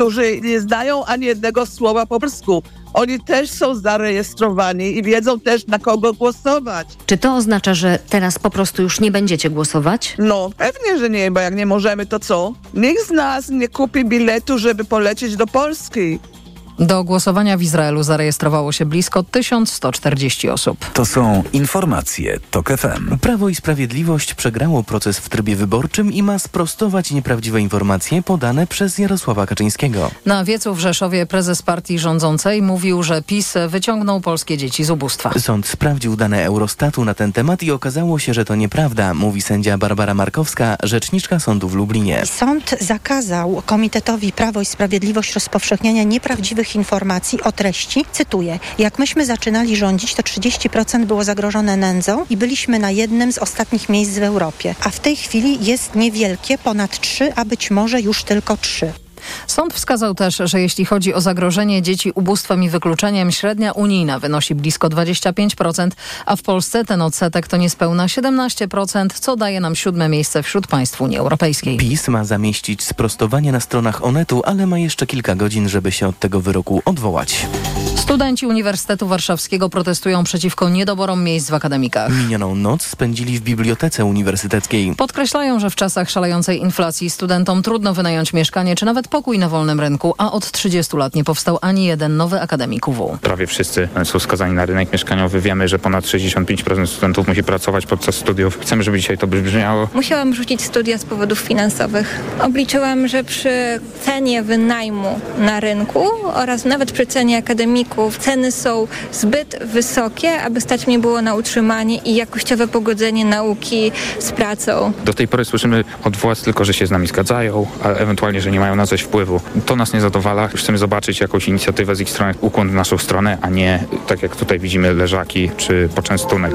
którzy nie znają ani jednego słowa po polsku. Oni też są zarejestrowani i wiedzą też na kogo głosować. Czy to oznacza, że teraz po prostu już nie będziecie głosować? No, pewnie, że nie, bo jak nie możemy, to co? Nikt z nas nie kupi biletu, żeby polecieć do Polski. Do głosowania w Izraelu zarejestrowało się blisko 1140 osób. To są informacje TOK FM. Prawo i Sprawiedliwość przegrało proces w trybie wyborczym i ma sprostować nieprawdziwe informacje podane przez Jarosława Kaczyńskiego. Na wiecu w Rzeszowie prezes partii rządzącej mówił, że PiS wyciągnął polskie dzieci z ubóstwa. Sąd sprawdził dane Eurostatu na ten temat i okazało się, że to nieprawda, mówi sędzia Barbara Markowska, rzeczniczka sądu w Lublinie. Sąd zakazał Komitetowi Prawo i Sprawiedliwość rozpowszechniania nieprawdziwych informacji o treści. Cytuję: Jak myśmy zaczynali rządzić, to 30% było zagrożone nędzą i byliśmy na jednym z ostatnich miejsc w Europie. A w tej chwili jest niewielkie, ponad 3, a być może już tylko 3. Sąd wskazał też, że jeśli chodzi o zagrożenie dzieci ubóstwem i wykluczeniem, średnia unijna wynosi blisko 25%, a w Polsce ten odsetek to niespełna 17%, co daje nam siódme miejsce wśród państw Unii Europejskiej. PiS ma zamieścić sprostowanie na stronach Onetu, ale ma jeszcze kilka godzin, żeby się od tego wyroku odwołać. Studenci Uniwersytetu Warszawskiego protestują przeciwko niedoborom miejsc w akademikach. Minioną noc spędzili w bibliotece uniwersyteckiej. Podkreślają, że w czasach szalejącej inflacji studentom trudno wynająć mieszkanie czy nawet pokój na wolnym rynku, a od 30 lat nie powstał ani jeden nowy akademik UW. Prawie wszyscy są skazani na rynek mieszkaniowy. Wiemy, że ponad 65% studentów musi pracować podczas studiów. Chcemy, żeby dzisiaj to brzmiało. Musiałam rzucić studia z powodów finansowych. Obliczyłam, że przy cenie wynajmu na rynku oraz nawet przy cenie akademików ceny są zbyt wysokie, aby stać mnie było na utrzymanie i jakościowe pogodzenie nauki z pracą. Do tej pory słyszymy od władz tylko, że się z nami zgadzają, a ewentualnie, że nie mają na coś wpływu. To nas nie zadowala. Chcemy zobaczyć jakąś inicjatywę z ich strony, ukłon w naszą stronę, a nie tak jak tutaj widzimy leżaki czy poczęstunek.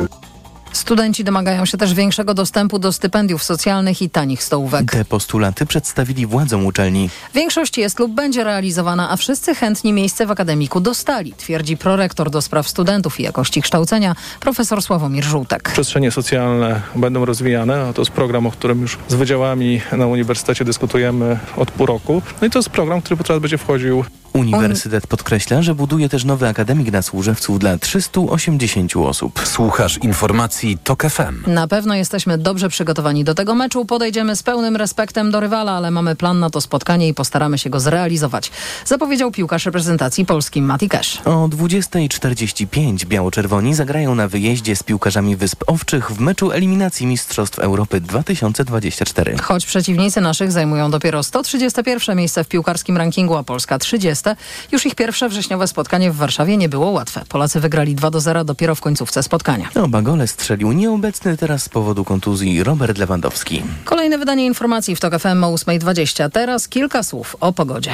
Studenci domagają się też większego dostępu do stypendiów socjalnych i tanich stołówek. Te postulaty przedstawili władzom uczelni. Większość jest lub będzie realizowana, a wszyscy chętni miejsce w akademiku dostali, twierdzi prorektor do spraw studentów i jakości kształcenia, profesor Sławomir Żółtek. Przestrzenie socjalne będą rozwijane, a to jest program, o którym już z wydziałami na uniwersytecie dyskutujemy od pół roku. No i to jest program, który teraz będzie wchodził Uniwersytet podkreśla, że buduje też nowy akademik na Służewcu dla 380 osób. Słuchasz informacji TOK FM. Na pewno jesteśmy dobrze przygotowani do tego meczu. Podejdziemy z pełnym respektem do rywala, ale mamy plan na to spotkanie i postaramy się go zrealizować. Zapowiedział piłkarz reprezentacji Polski Mati Cash. O 20.45 biało-czerwoni zagrają na wyjeździe z piłkarzami Wysp Owczych w meczu eliminacji Mistrzostw Europy 2024. Choć przeciwnicy naszych zajmują dopiero 131 miejsce w piłkarskim rankingu, a Polska 30. Już ich pierwsze wrześniowe spotkanie w Warszawie nie było łatwe. Polacy wygrali 2 do 0 dopiero w końcówce spotkania. Oba gole strzelił nieobecny teraz z powodu kontuzji Robert Lewandowski. Kolejne wydanie informacji w TOK FM o 8.20. Teraz kilka słów o pogodzie.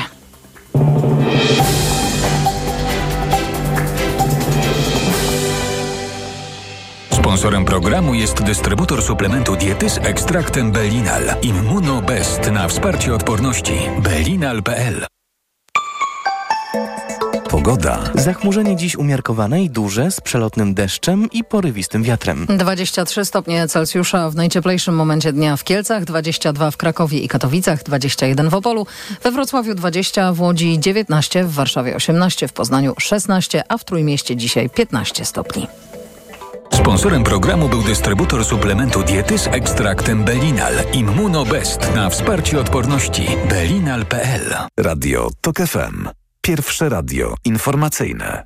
Sponsorem programu jest dystrybutor suplementu diety z ekstraktem Belinal. Immunobest na wsparcie odporności. Belinal.pl Pogoda. Zachmurzenie dziś umiarkowane i duże z przelotnym deszczem i porywistym wiatrem. 23 stopnie Celsjusza w najcieplejszym momencie dnia w Kielcach, 22 w Krakowie i Katowicach, 21 w Opolu, we Wrocławiu 20, w Łodzi 19, w Warszawie 18, w Poznaniu 16, a w Trójmieście dzisiaj 15 stopni. Sponsorem programu był dystrybutor suplementu diety z ekstraktem Belinal. Immunobest na wsparcie odporności. Belinal.pl Radio TOK FM. Pierwsze radio informacyjne.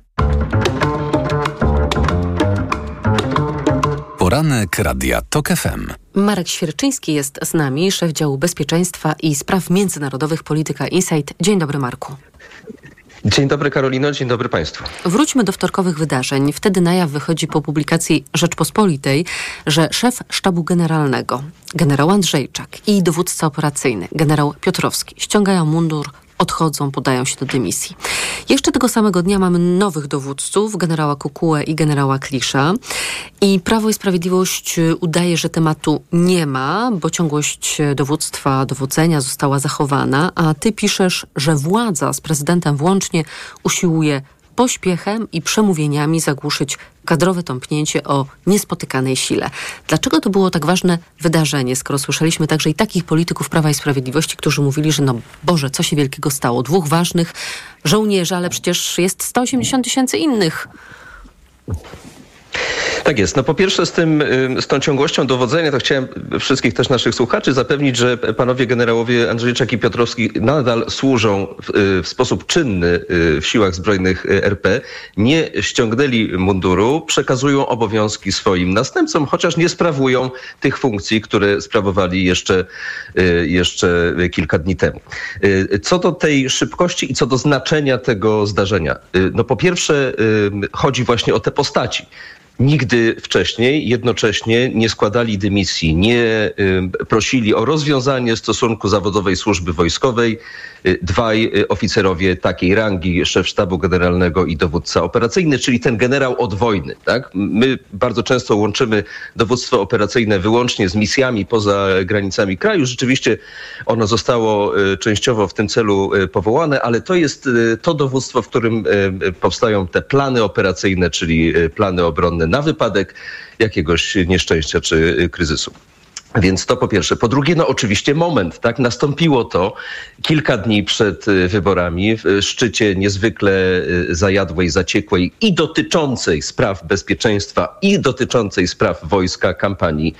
Poranek Radia TOK FM. Marek Świerczyński jest z nami, szef działu bezpieczeństwa i spraw międzynarodowych Polityka Insight. Dzień dobry Marku. Dzień dobry Karolino, dzień dobry Państwu. Wróćmy do wtorkowych wydarzeń. Wtedy na jaw wychodzi po publikacji Rzeczpospolitej, że szef sztabu generalnego, generał Andrzejczak i dowódca operacyjny, generał Piotrowski ściągają mundur, odchodzą, podają się do dymisji. Jeszcze tego samego dnia mamy nowych dowódców, generała Kukułę i generała Klisza. I Prawo i Sprawiedliwość udaje, że tematu nie ma, bo ciągłość dowództwa, dowodzenia została zachowana, a ty piszesz, że władza z prezydentem włącznie usiłuje pośpiechem i przemówieniami zagłuszyć kadrowe tąpnięcie o niespotykanej sile. Dlaczego to było tak ważne wydarzenie, skoro słyszeliśmy także i takich polityków Prawa i Sprawiedliwości, którzy mówili, że no Boże, co się wielkiego stało? Dwóch ważnych żołnierzy, ale przecież jest 180 tysięcy innych. Tak jest. No po pierwsze z, tym, z tą ciągłością dowodzenia to chciałem wszystkich też naszych słuchaczy zapewnić, że panowie generałowie Andrzejczak i Piotrowski nadal służą w, y, w sposób czynny y, w siłach zbrojnych y, RP. Nie ściągnęli munduru, przekazują obowiązki swoim następcom, chociaż nie sprawują tych funkcji, które sprawowali jeszcze, jeszcze kilka dni temu. Co do tej szybkości i co do znaczenia tego zdarzenia. No po pierwsze chodzi właśnie o te postaci nigdy wcześniej jednocześnie nie składali dymisji, nie prosili o rozwiązanie stosunku zawodowej służby wojskowej, Y, dwaj y, oficerowie takiej rangi, szef sztabu generalnego i dowódca operacyjny, czyli ten generał od wojny. Tak? My bardzo często łączymy dowództwo operacyjne wyłącznie z misjami poza granicami kraju. Rzeczywiście ono zostało y, częściowo w tym celu powołane, ale to jest to dowództwo, w którym powstają te plany operacyjne, czyli plany obronne na wypadek jakiegoś nieszczęścia czy kryzysu. Więc to po pierwsze. Po drugie, no oczywiście moment, tak? Nastąpiło to kilka dni przed y, wyborami w szczycie niezwykle y, zajadłej, zaciekłej i dotyczącej spraw bezpieczeństwa i dotyczącej spraw wojska kampanii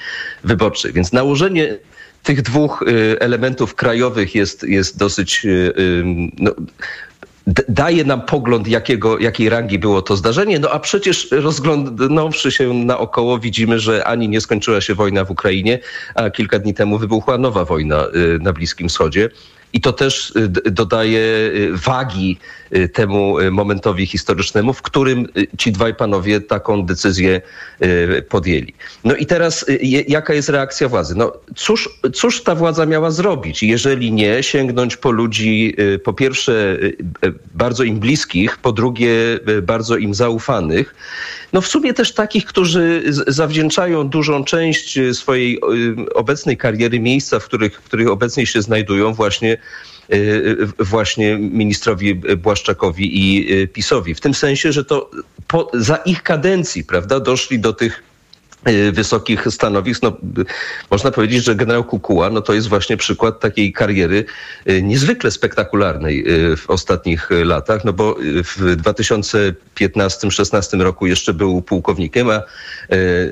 wyborczej. Więc nałożenie tych dwóch y, elementów krajowych jest, jest dosyć no, daje nam pogląd, jakiego, jakiej rangi było to zdarzenie. No a przecież rozglądnąwszy się naokoło, widzimy, że ani nie skończyła się wojna w Ukrainie, a kilka dni temu wybuchła nowa wojna y, na Bliskim Wschodzie. I to też y, dodaje y, wagi y, temu momentowi historycznemu, w którym ci dwaj panowie taką decyzję podjęli. No i teraz jaka jest reakcja władzy? No cóż, cóż ta władza miała zrobić, jeżeli nie sięgnąć po ludzi, po pierwsze bardzo im bliskich, po drugie bardzo im zaufanych, no w sumie też takich, którzy zawdzięczają dużą część swojej obecnej kariery, miejsca, w których, w których obecnie się znajdują właśnie właśnie ministrowi Błaszczakowi i y, PiSowi. W tym sensie, że to po, za ich kadencji, prawda, doszli do tych Y, wysokich stanowisk. No, można powiedzieć, że generał Kukuła no, to jest właśnie przykład takiej kariery y, niezwykle spektakularnej y, w ostatnich latach, no bo w 2015-16 roku jeszcze był pułkownikiem, a,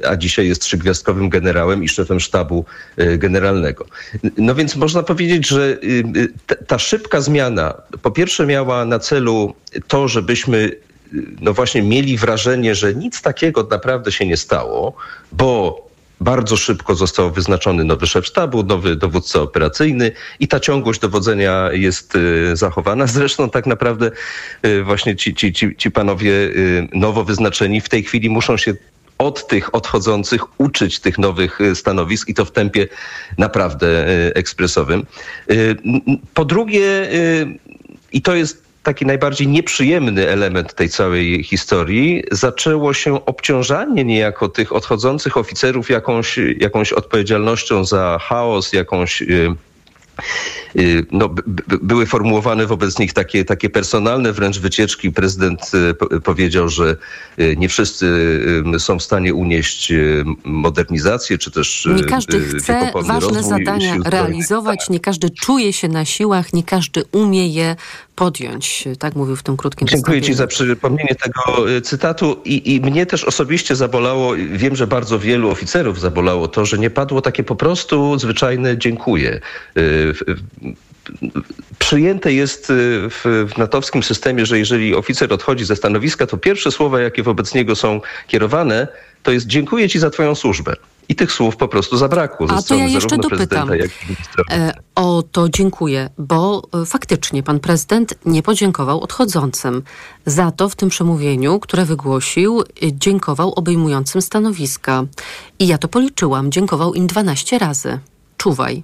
a dzisiaj jest trzygwiazdkowym generałem i szefem sztabu generalnego. No więc można powiedzieć, że ta szybka zmiana po pierwsze miała na celu to, żebyśmy no właśnie mieli wrażenie, że nic takiego naprawdę się nie stało, bo bardzo szybko został wyznaczony nowy szef sztabu, nowy dowódca operacyjny i ta ciągłość dowodzenia jest y, zachowana. Zresztą tak naprawdę y, właśnie ci, ci, ci, ci panowie y, nowo wyznaczeni w tej chwili muszą się od tych odchodzących uczyć tych nowych stanowisk i to w tempie naprawdę ekspresowym. Po drugie, i to jest taki najbardziej nieprzyjemny element tej całej historii, zaczęło się obciążanie niejako tych odchodzących oficerów jakąś, jakąś odpowiedzialnością za chaos, jakąś y, Y, no, były formułowane wobec nich takie, takie personalne wręcz wycieczki. Prezydent y, powiedział, że y, nie wszyscy są w stanie unieść modernizację, czy też Nie każdy chce ważne zadania realizować, nie każdy czuje się na siłach, nie każdy umie je podjąć. Tak mówił w tym krótkim Dziękuję Ci za przypomnienie tego cytatu I, i mnie też osobiście zabolało, wiem, że bardzo wielu oficerów zabolało to, że nie padło takie po prostu zwyczajne dziękuję przyjęte jest y, w, w natowskim systemie, że jeżeli oficer odchodzi ze stanowiska, to pierwsze słowa, jakie wobec niego są kierowane, to jest dziękuję ci za twoją służbę. I tych słów po prostu zabrakło ze A strony to ja jeszcze dopytam. E, o to dziękuję, bo e, faktycznie pan prezydent nie podziękował odchodzącym. Za to w tym przemówieniu, które wygłosił, e, dziękował obejmującym stanowiska. I ja to policzyłam, dziękował im 12 razy. Czuwaj.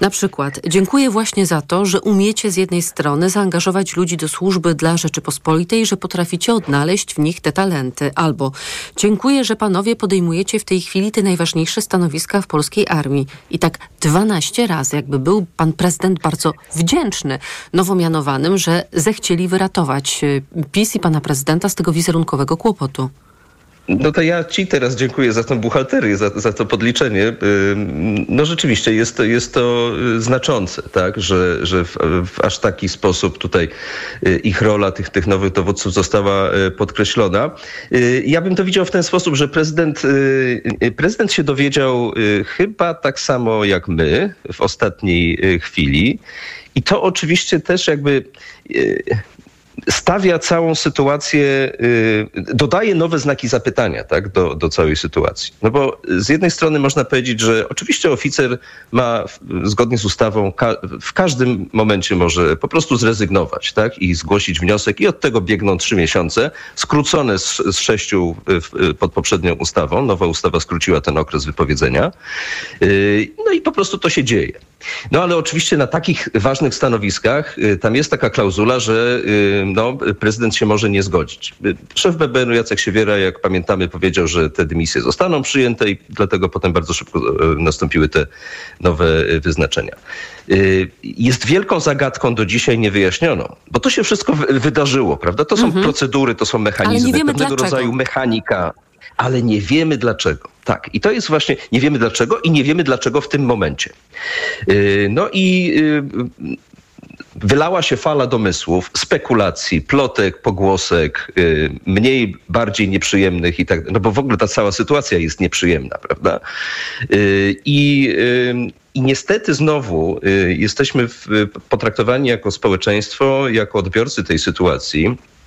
Na przykład, dziękuję właśnie za to, że umiecie z jednej strony zaangażować ludzi do służby dla Rzeczypospolitej, że potraficie odnaleźć w nich te talenty. Albo dziękuję, że panowie podejmujecie w tej chwili te najważniejsze stanowiska w polskiej armii. I tak 12 razy, jakby był pan prezydent bardzo wdzięczny nowo mianowanym, że zechcieli wyratować e, PiS i pana prezydenta z tego wizerunkowego kłopotu. No to ja ci teraz dziękuję za tę buchalterię, za, za to podliczenie. No rzeczywiście jest to, jest to y, znaczące, tak, że, że w, w aż taki sposób tutaj y, ich rola tych, tych nowych dowódców została y, podkreślona. Ja bym to widział w ten sposób, że prezydent, prezydent się dowiedział chyba tak samo jak my w ostatniej chwili. I to oczywiście też jakby stawia całą sytuację, y, dodaje nowe znaki zapytania tak, do, do całej sytuacji. No bo z jednej strony można powiedzieć, że oczywiście oficer ma zgodnie z ustawą w każdym momencie może po prostu zrezygnować tak, i zgłosić wniosek i od tego biegną trzy miesiące, skrócone z, z sześciu pod poprzednią ustawą. Nowa ustawa skróciła ten okres wypowiedzenia. Y, no i po prostu to się dzieje. No ale oczywiście na takich ważnych stanowiskach y, tam jest taka klauzula, że no, prezydent się może nie zgodzić. Szef BBN-u Jacek Siewiera, jak pamiętamy, powiedział, że te dymisje zostaną przyjęte i dlatego potem bardzo szybko e, nastąpiły te nowe e, wyznaczenia. E, jest wielką zagadką do dzisiaj niewyjaśnioną, bo to się wszystko wydarzyło, prawda? To są mhm. procedury, to są mechanizmy, pewnego dlaczego. rodzaju mechanika ale nie wiemy dlaczego. Tak, i to jest właśnie, nie wiemy dlaczego i nie wiemy dlaczego w tym momencie. No i wylała się fala domysłów, spekulacji, plotek, pogłosek, y, mniej, bardziej nieprzyjemnych i tak, no bo w ogóle ta cała sytuacja jest nieprzyjemna, prawda? Y, I, y, i niestety znowu jesteśmy potraktowani jako społeczeństwo, jako odbiorcy tej sytuacji Y, y,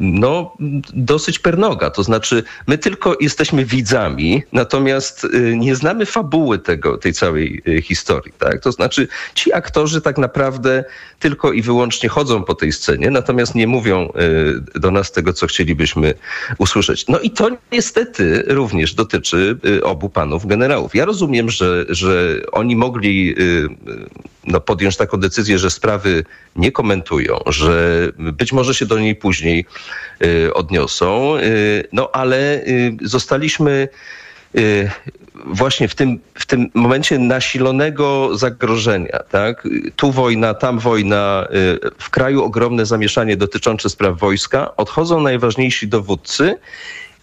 no, dosyć pernoga. To znaczy, my tylko jesteśmy widzami, natomiast y, nie znamy fabuły tego, tej całej historii. Tak? To znaczy, ci aktorzy tak naprawdę tylko i wyłącznie chodzą po tej scenie, natomiast nie mówią do nas tego, co chcielibyśmy usłyszeć. No i to niestety również dotyczy obu panów generałów. Ja rozumiem, że, że oni mogli no, podjąć taką decyzję, że sprawy nie komentują, że być może się do niej później y, odniosą, y, no ale y, zostaliśmy właśnie w tym, w tym momencie nasilonego zagrożenia, tak? Tu wojna, tam wojna, w kraju ogromne zamieszanie dotyczące spraw wojska, odchodzą najważniejsi dowódcy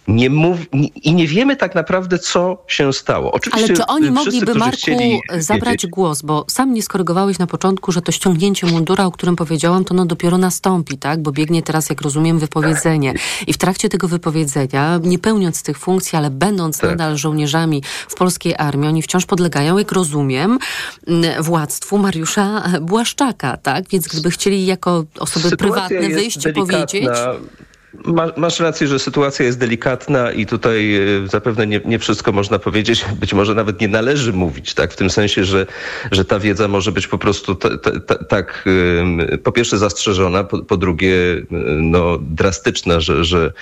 nie mów, i nie wiemy tak naprawdę, co się stało. Oczywiście Ale czy oni mogliby, Marku, zabrać wiedzieć. głos? Bo sam nie skorygowałeś na początku, że to ściągnięcie mundura, o którym powiedziałam, to no dopiero nastąpi, tak? Bo biegnie teraz, jak rozumiem, wypowiedzenie. I w trakcie tego wypowiedzenia, nie pełniąc tych funkcji, ale będąc tak. nadal żołnierzami w polskiej armii, oni wciąż podlegają, jak rozumiem, władztwu Mariusza Błaszczaka, tak? Więc gdyby chcieli jako osoby Sytuacja prywatne wyjść i powiedzieć... Masz rację, że sytuacja jest delikatna i tutaj e, zapewne nie, nie, wszystko można powiedzieć, być może nawet nie należy mówić, tak? W tym sensie, że, że ta wiedza może być po prostu tak, po pierwsze zastrzeżona, po, po, drugie no, drastyczna, że, że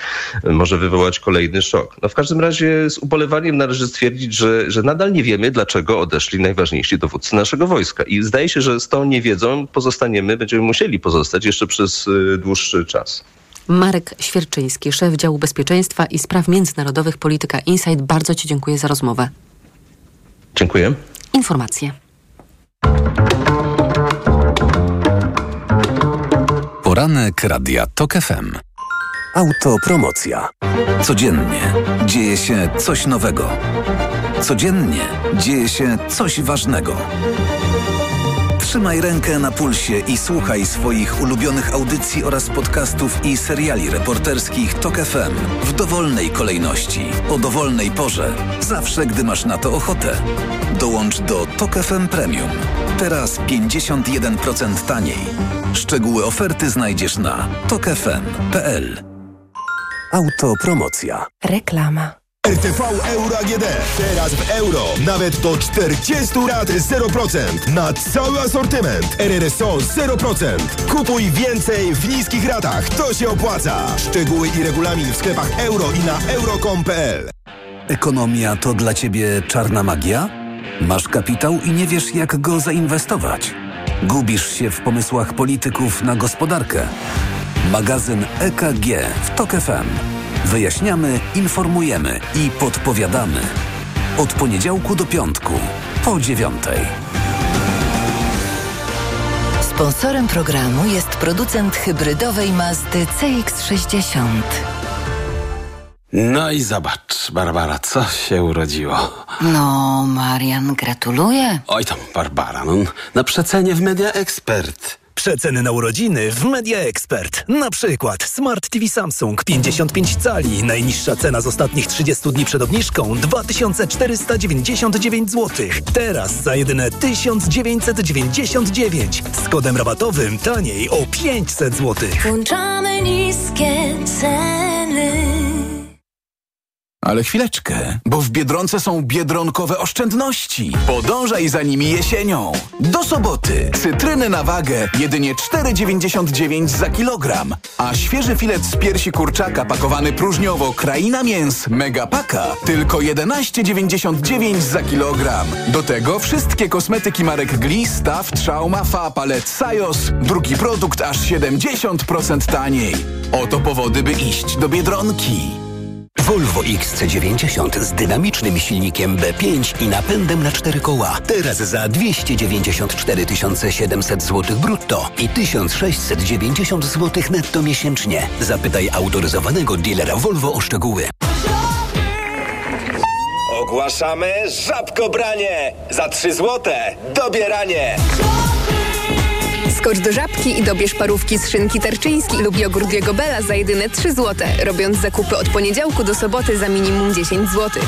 może wywołać kolejny szok. No w każdym razie z ubolewaniem należy stwierdzić, że, że nadal nie wiemy, dlaczego odeszli najważniejsi dowódcy naszego wojska. I zdaje się, że z tą niewiedzą pozostaniemy, będziemy musieli pozostać jeszcze przez e, dłuższy czas. Marek Świerczyński, szef działu bezpieczeństwa i spraw międzynarodowych Polityka Insight. Bardzo Ci dziękuję za rozmowę. Dziękuję. Informacje. Poranek Radia TOK FM. Autopromocja. Codziennie dzieje się coś nowego. Codziennie dzieje się coś ważnego. Trzymaj rękę na pulsie i słuchaj swoich ulubionych audycji oraz podcastów i seriali reporterskich TOK FM w dowolnej kolejności, o dowolnej porze, zawsze gdy masz na to ochotę. Dołącz do TOK FM Premium. Teraz 51% taniej. Szczegóły oferty znajdziesz na tokefm.pl. Autopromocja. Reklama. RTV Euro AGD. Teraz w euro. Nawet do 40 lat 0%. Na cały asortyment. RRSO 0%. Kupuj więcej w niskich ratach. To się opłaca. Szczegóły i regulamin w sklepach euro i na euro.com.pl Ekonomia to dla Ciebie czarna magia? Masz kapitał i nie wiesz, jak go zainwestować. Gubisz się w pomysłach polityków na gospodarkę. Magazyn EKG w TOK FM. Wyjaśniamy, informujemy i podpowiadamy. Od poniedziałku do piątku, po dziewiątej. Sponsorem programu jest producent hybrydowej Mazdy CX-60. No i zobacz, Barbara, co się urodziło. No, Marian, gratuluję. Oj tam, Barbara, no, na przecenie w Media Expert. Przeceny na urodziny w Media Expert. Na przykład Smart TV Samsung 55 cali. Najniższa cena z ostatnich 30 dni przed obniżką 2499 zł. Teraz za jedyne 1999. Z kodem rabatowym taniej o 500 zł. Włączamy niskie ceny. Ale chwileczkę, bo w Biedronce są biedronkowe oszczędności. Podążaj za nimi jesienią. Do soboty cytryny na wagę jedynie 4,99 za kilogram, a świeży filet z piersi kurczaka pakowany próżniowo Kraina Mięs Megapaka tylko 11,99 za kilogram. Do tego wszystkie kosmetyki marek Gliss, Taft, Schauma, Fa, Palet, Sajos. Drugi produkt aż 70% taniej. Oto powody, by iść do Biedronki. Volvo XC90 z dynamicznym silnikiem B5 i napędem na cztery koła. Teraz za 294 700 zł brutto i 1690 zł netto miesięcznie. Zapytaj autoryzowanego dealera Volvo o szczegóły. Ogłaszamy żabkobranie! Za 3 złote dobieranie! Skocz do Żabki i dobierz parówki z szynki tarczyński lub jogurt Diego Bella za jedyne 3 zł, robiąc zakupy od poniedziałku do soboty za minimum 10 zł.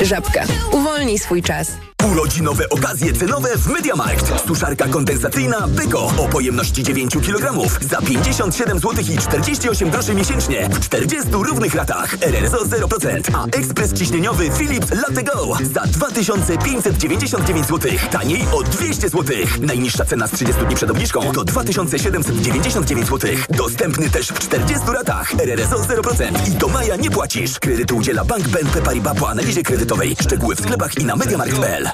Żabka. Uwolnij swój czas. Urodzinowe okazje cenowe w Mediamarkt. Suszarka kondensacyjna Beko o pojemności 9 kg za 57 zł i 48 groszy miesięcznie w 40 równych ratach. RRSO 0%, a ekspres ciśnieniowy Philips Latte Go za 2599 zł. Taniej o 200 zł. Najniższa cena z 30 dni przed obniżką to 2799 zł. Dostępny też w 40 ratach. RRSO 0% i do maja nie płacisz. Kredytu udziela Bank BNP Paribas po analizie kredytowej. Szczegóły w sklepach i na mediamarkt.pl.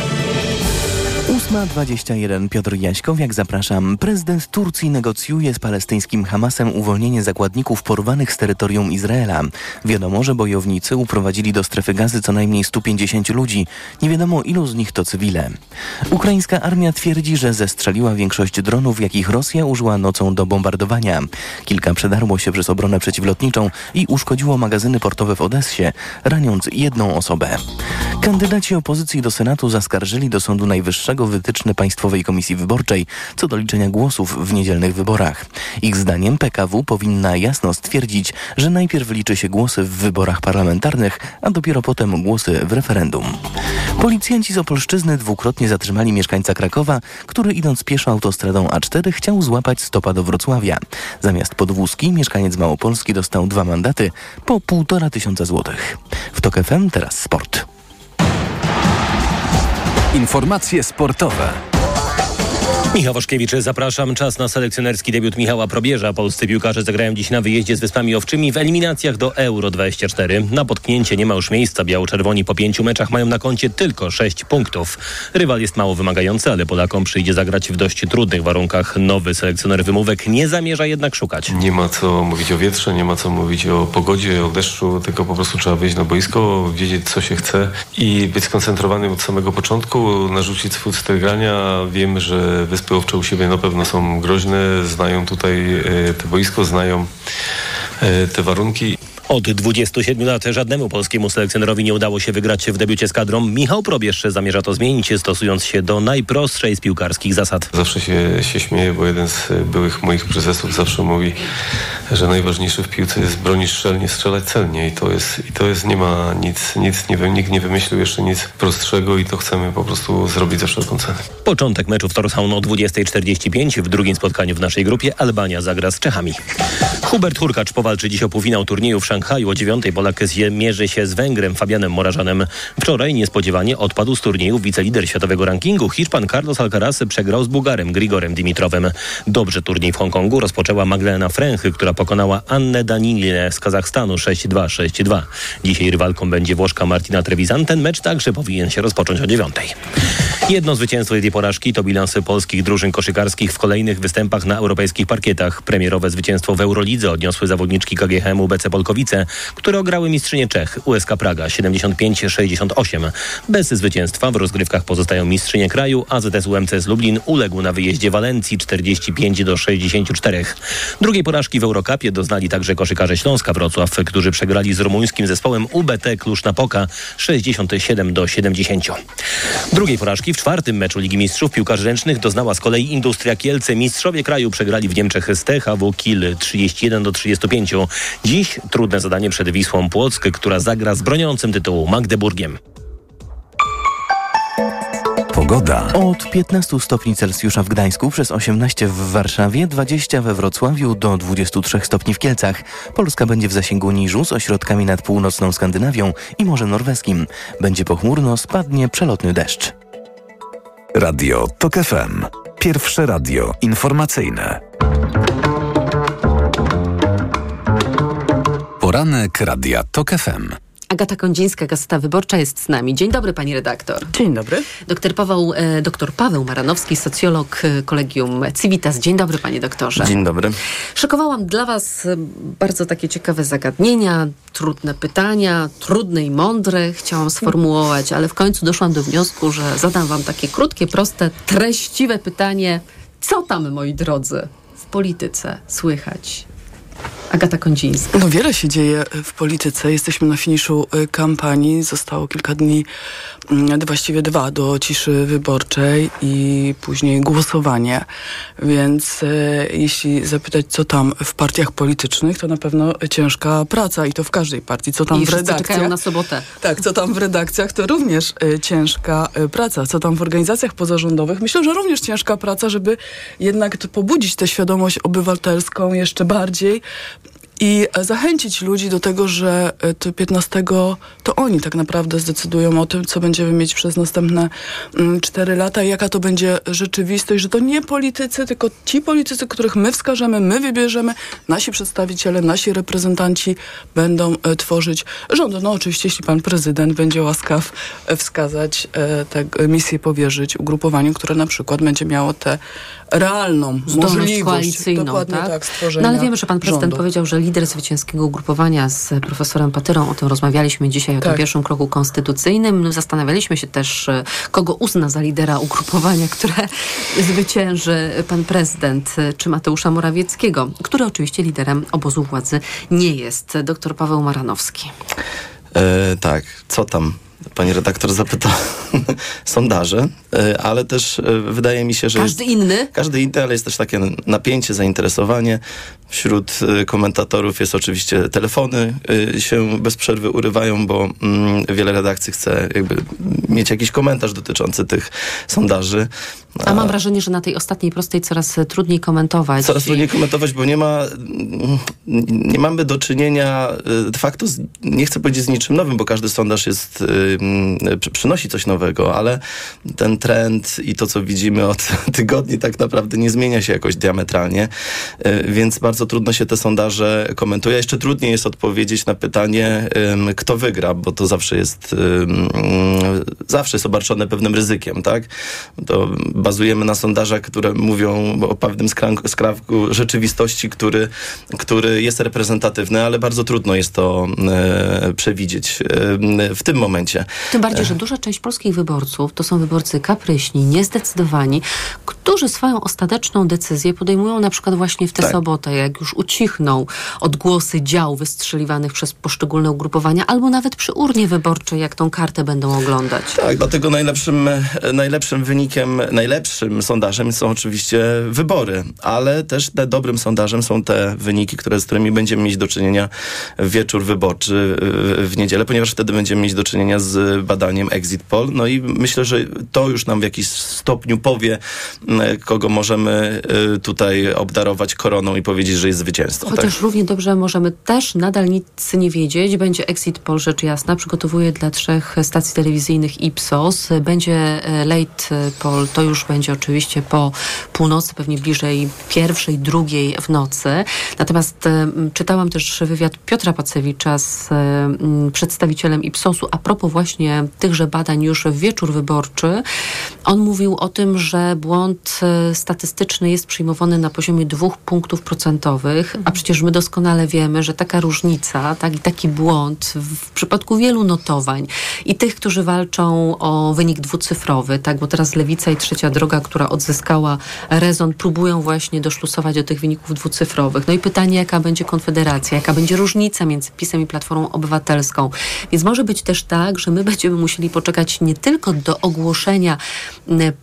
8.21 Piotr Jaśkowiak, zapraszam. Prezydent Turcji negocjuje z palestyńskim Hamasem uwolnienie zakładników porwanych z terytorium Izraela. Wiadomo, że bojownicy uprowadzili do strefy gazy co najmniej 150 ludzi. Nie wiadomo ilu z nich to cywile. Ukraińska armia twierdzi, że zestrzeliła większość dronów, jakich Rosja użyła nocą do bombardowania. Kilka przedarło się przez obronę przeciwlotniczą i uszkodziło magazyny portowe w Odessie, raniąc jedną osobę. Kandydaci opozycji do Senatu zaskarżyli do Sądu Najwyższego wytyczne Państwowej Komisji Wyborczej co do liczenia głosów w niedzielnych wyborach. Ich zdaniem PKW powinna jasno stwierdzić, że najpierw liczy się głosy w wyborach parlamentarnych, a dopiero potem głosy w referendum. Policjanci z Opolszczyzny dwukrotnie zatrzymali mieszkańca Krakowa, który idąc pieszo autostradą A4 chciał złapać stopa do Wrocławia. Zamiast podwózki mieszkaniec Małopolski dostał dwa mandaty po półtora tysiąca złotych. W TOK FM teraz sport. Informacje sportowe. Michał Waszkiewicz, zapraszam. Czas na selekcjonerski debiut Michała Probierza. Polscy piłkarze zagrają dziś na wyjeździe z Wyspami Owczymi w eliminacjach do Euro 24. Na potknięcie nie ma już miejsca. Biało-czerwoni po pięciu meczach mają na koncie tylko sześć punktów. Rywal jest mało wymagający, ale Polakom przyjdzie zagrać w dość trudnych warunkach. Nowy selekcjoner wymówek nie zamierza jednak szukać. Nie ma co mówić o wietrze, nie ma co mówić o pogodzie, o deszczu, tylko po prostu trzeba wyjść na boisko, wiedzieć co się chce i być skoncentrowanym od samego początku, narzucić swój styl grania. Wiem, że Wyspy Owcze u siebie na pewno są groźne, znają tutaj e, te boisko, znają e, te warunki. Od 27 lat żadnemu polskiemu selekcjonerowi nie udało się wygrać w debiucie z kadrą. Michał Probierz zamierza to zmienić, stosując się do najprostszej z piłkarskich zasad. Zawsze się, się śmieję, bo jeden z byłych moich prezesów zawsze mówi, że najważniejsze w piłce jest bronić szczelnie, strzelać celnie i to jest, i to jest nie ma nic, nic nie, nikt nie wymyślił jeszcze nic prostszego i to chcemy po prostu zrobić za wszelką cenę. Początek meczu w Torshavn o 20.45. W drugim spotkaniu w naszej grupie Albania zagra z Czechami. Hubert Hurkacz powalczy dziś o półfinał turnieju w Szanghaju Szanghaju o dziewiątej Polak mierzy się z Węgrem Fabianem Morażanem. Wczoraj niespodziewanie odpadł z turnieju wicelider światowego rankingu. Hiszpan Carlos Alcaraz przegrał z Bułgarem Grigorem Dimitrowem. Dobrze turniej w Hongkongu rozpoczęła Magdalena Fręchy, która pokonała Annę Danilinę z Kazachstanu 6-2, 6-2. Dzisiaj rywalką będzie Włoszka Martina Trevisan. Ten mecz także powinien się rozpocząć o dziewiątej. Jedno zwycięstwo i porażki to bilansy polskich drużyn koszykarskich w kolejnych występach na europejskich parkietach. Premierowe zwycięstwo w Eurolidze odniosły zawodniczki KGHM BC Polkowice, które ograły mistrzynię Czech USK Praga 75-68. Bez zwycięstwa w rozgrywkach pozostają mistrzynie kraju, AZS UMCS Lublin uległ na wyjeździe Walencji 45 do 64. Drugiej porażki w Eurokapie doznali także koszykarze Śląska Wrocław, którzy przegrali z rumuńskim zespołem UBT Klusz-Napoka 67 do 70. Drugiej porażki w czwartym meczu Ligi Mistrzów Piłkarzy Ręcznych doznała z kolei Industria Kielce. Mistrzowie kraju przegrali w Niemczech z THW Kiel 31 do 35. Dziś trudne zadanie przed Wisłą Płock, która zagra z broniącym tytułu Magdeburgiem. Pogoda. Od 15 stopni Celsjusza w Gdańsku, przez 18 w Warszawie, 20 we Wrocławiu do 23 stopni w Kielcach. Polska będzie w zasięgu niżu z ośrodkami nad północną Skandynawią i Morzem Norweskim. Będzie pochmurno, spadnie przelotny deszcz. Radio TOK FM. Pierwsze radio informacyjne. Poranek Radia TOK FM. Agata Kondzińska, Gazeta Wyborcza jest z nami. Dzień dobry, pani redaktor. Dzień dobry. Doktor Paweł, e, doktor Paweł Maranowski, socjolog e, Kolegium Civitas. Dzień dobry, panie doktorze. Dzień dobry. Szykowałam dla was bardzo takie ciekawe zagadnienia, trudne pytania, trudne i mądre chciałam sformułować, ale w końcu doszłam do wniosku, że zadam wam takie krótkie, proste, treściwe pytanie. Co tam, moi drodzy, w polityce słychać? Agata Kondzińska. No wiele się dzieje w polityce. Jesteśmy na finiszu y, kampanii. Zostało kilka dni, mm, właściwie dwa do ciszy wyborczej i później głosowanie. Więc e, jeśli zapytać, co tam w partiach politycznych, to na pewno ciężka praca i to w każdej partii. Co tam I w redakcjach? czekają na sobotę. Tak, co tam w redakcjach, to również e, ciężka praca. Co tam w organizacjach pozarządowych? Myślę, że również ciężka praca, żeby jednak pobudzić tę świadomość obywatelską jeszcze bardziej i zachęcić ludzi do tego, że to 15 to oni tak naprawdę zdecydują o tym, co będziemy mieć przez następne 4 lata i jaka to będzie rzeczywistość, że to nie politycy, tylko ci politycy, których my wskażemy, my wybierzemy, nasi przedstawiciele, nasi reprezentanci będą tworzyć rząd. No oczywiście, jeśli pan prezydent będzie łaskaw wskazać, tę misję powierzyć ugrupowaniu, które na przykład będzie miało tę realną Zdolność możliwość koalicyjną, dokładnie tak? tak stworzenia No ale wiemy, że pan prezydent rządu. powiedział, że lider zwycięskiego ugrupowania z profesorem Patyrą, o tym rozmawialiśmy dzisiaj, o tym Tak. pierwszym kroku konstytucyjnym. Zastanawialiśmy się też, e, kogo uzna za lidera ugrupowania, które zwycięży pan prezydent, e, czy Mateusza Morawieckiego, który oczywiście liderem obozu władzy nie jest. Doktor Paweł Maranowski. E, tak, co tam? Pani redaktor zapyta sondaże, e, ale też e, wydaje mi się, że. Każdy jest, inny? Każdy inny, ale jest też takie napięcie, zainteresowanie. Wśród e, komentatorów jest oczywiście telefony się bez przerwy urywają, bo mm, wiele redakcji chce jakby mieć jakiś komentarz dotyczący tych sondaży. A mam wrażenie, że na tej ostatniej prostej coraz trudniej komentować. Coraz trudniej komentować, bo nie ma, nie mamy do czynienia de facto, z, nie chcę powiedzieć z niczym nowym, bo każdy sondaż jest, przynosi coś nowego, ale ten trend i to, co widzimy od tygodni tak naprawdę nie zmienia się jakoś diametralnie, y, więc bardzo trudno się te sondaże komentuje. Jeszcze trudniej jest odpowiedzieć na pytanie, kto wygra, bo to zawsze jest, zawsze jest obarczone pewnym ryzykiem, tak? To bazujemy na sondażach, które mówią o pewnym skrawku rzeczywistości, który, który jest reprezentatywny, ale bardzo trudno jest to e, przewidzieć w tym momencie. Tym bardziej, że duża część polskich wyborców to są wyborcy kapryśni, niezdecydowani, którzy swoją ostateczną decyzję podejmują na przykład właśnie w tę Tak. sobotę, jak już ucichną odgłosy dział wystrzeliwanych przez poszczególne ugrupowania, albo nawet przy urnie wyborczej, jak tą kartę będą oglądać. Tak, dlatego najlepszym, najlepszym wynikiem, najlepszym sondażem są oczywiście wybory, ale też te dobrym sondażem są te wyniki, które, z którymi będziemy mieć do czynienia w wieczór wyborczy w niedzielę, ponieważ wtedy będziemy mieć do czynienia z badaniem Exit Poll. No i myślę, że to już nam w jakiś stopniu powie, m, kogo możemy y, tutaj obdarować koroną i powiedzieć, że jest zwycięzcą. Chociaż tak? równie dobrze możemy też nadal nic nie wiedzieć. Będzie Exit Poll, rzecz jasna. Przygotowuje dla trzech stacji telewizyjnych Ipsos. Będzie e, Late Poll, to już będzie oczywiście po północy, pewnie bliżej pierwszej, drugiej w nocy. Natomiast e, czytałam też wywiad Piotra Pacewicza z e, przedstawicielem Ipsosu a propos właśnie tychże badań już w wieczór wyborczy. On mówił o tym, że błąd e, statystyczny jest przyjmowany na poziomie dwóch punktów procentowych, a przecież my doskonale wiemy, że taka różnica, tak, i taki błąd w przypadku wielu notowań i tych, którzy walczą o wynik dwucyfrowy, tak, bo teraz Lewica i Trzecia Droga, która odzyskała rezon, próbują właśnie doszlusować do tych wyników dwucyfrowych. No i pytanie, jaka będzie konfederacja, jaka będzie różnica między PiSem i Platformą Obywatelską. Więc może być też tak, że my będziemy musieli poczekać nie tylko do ogłoszenia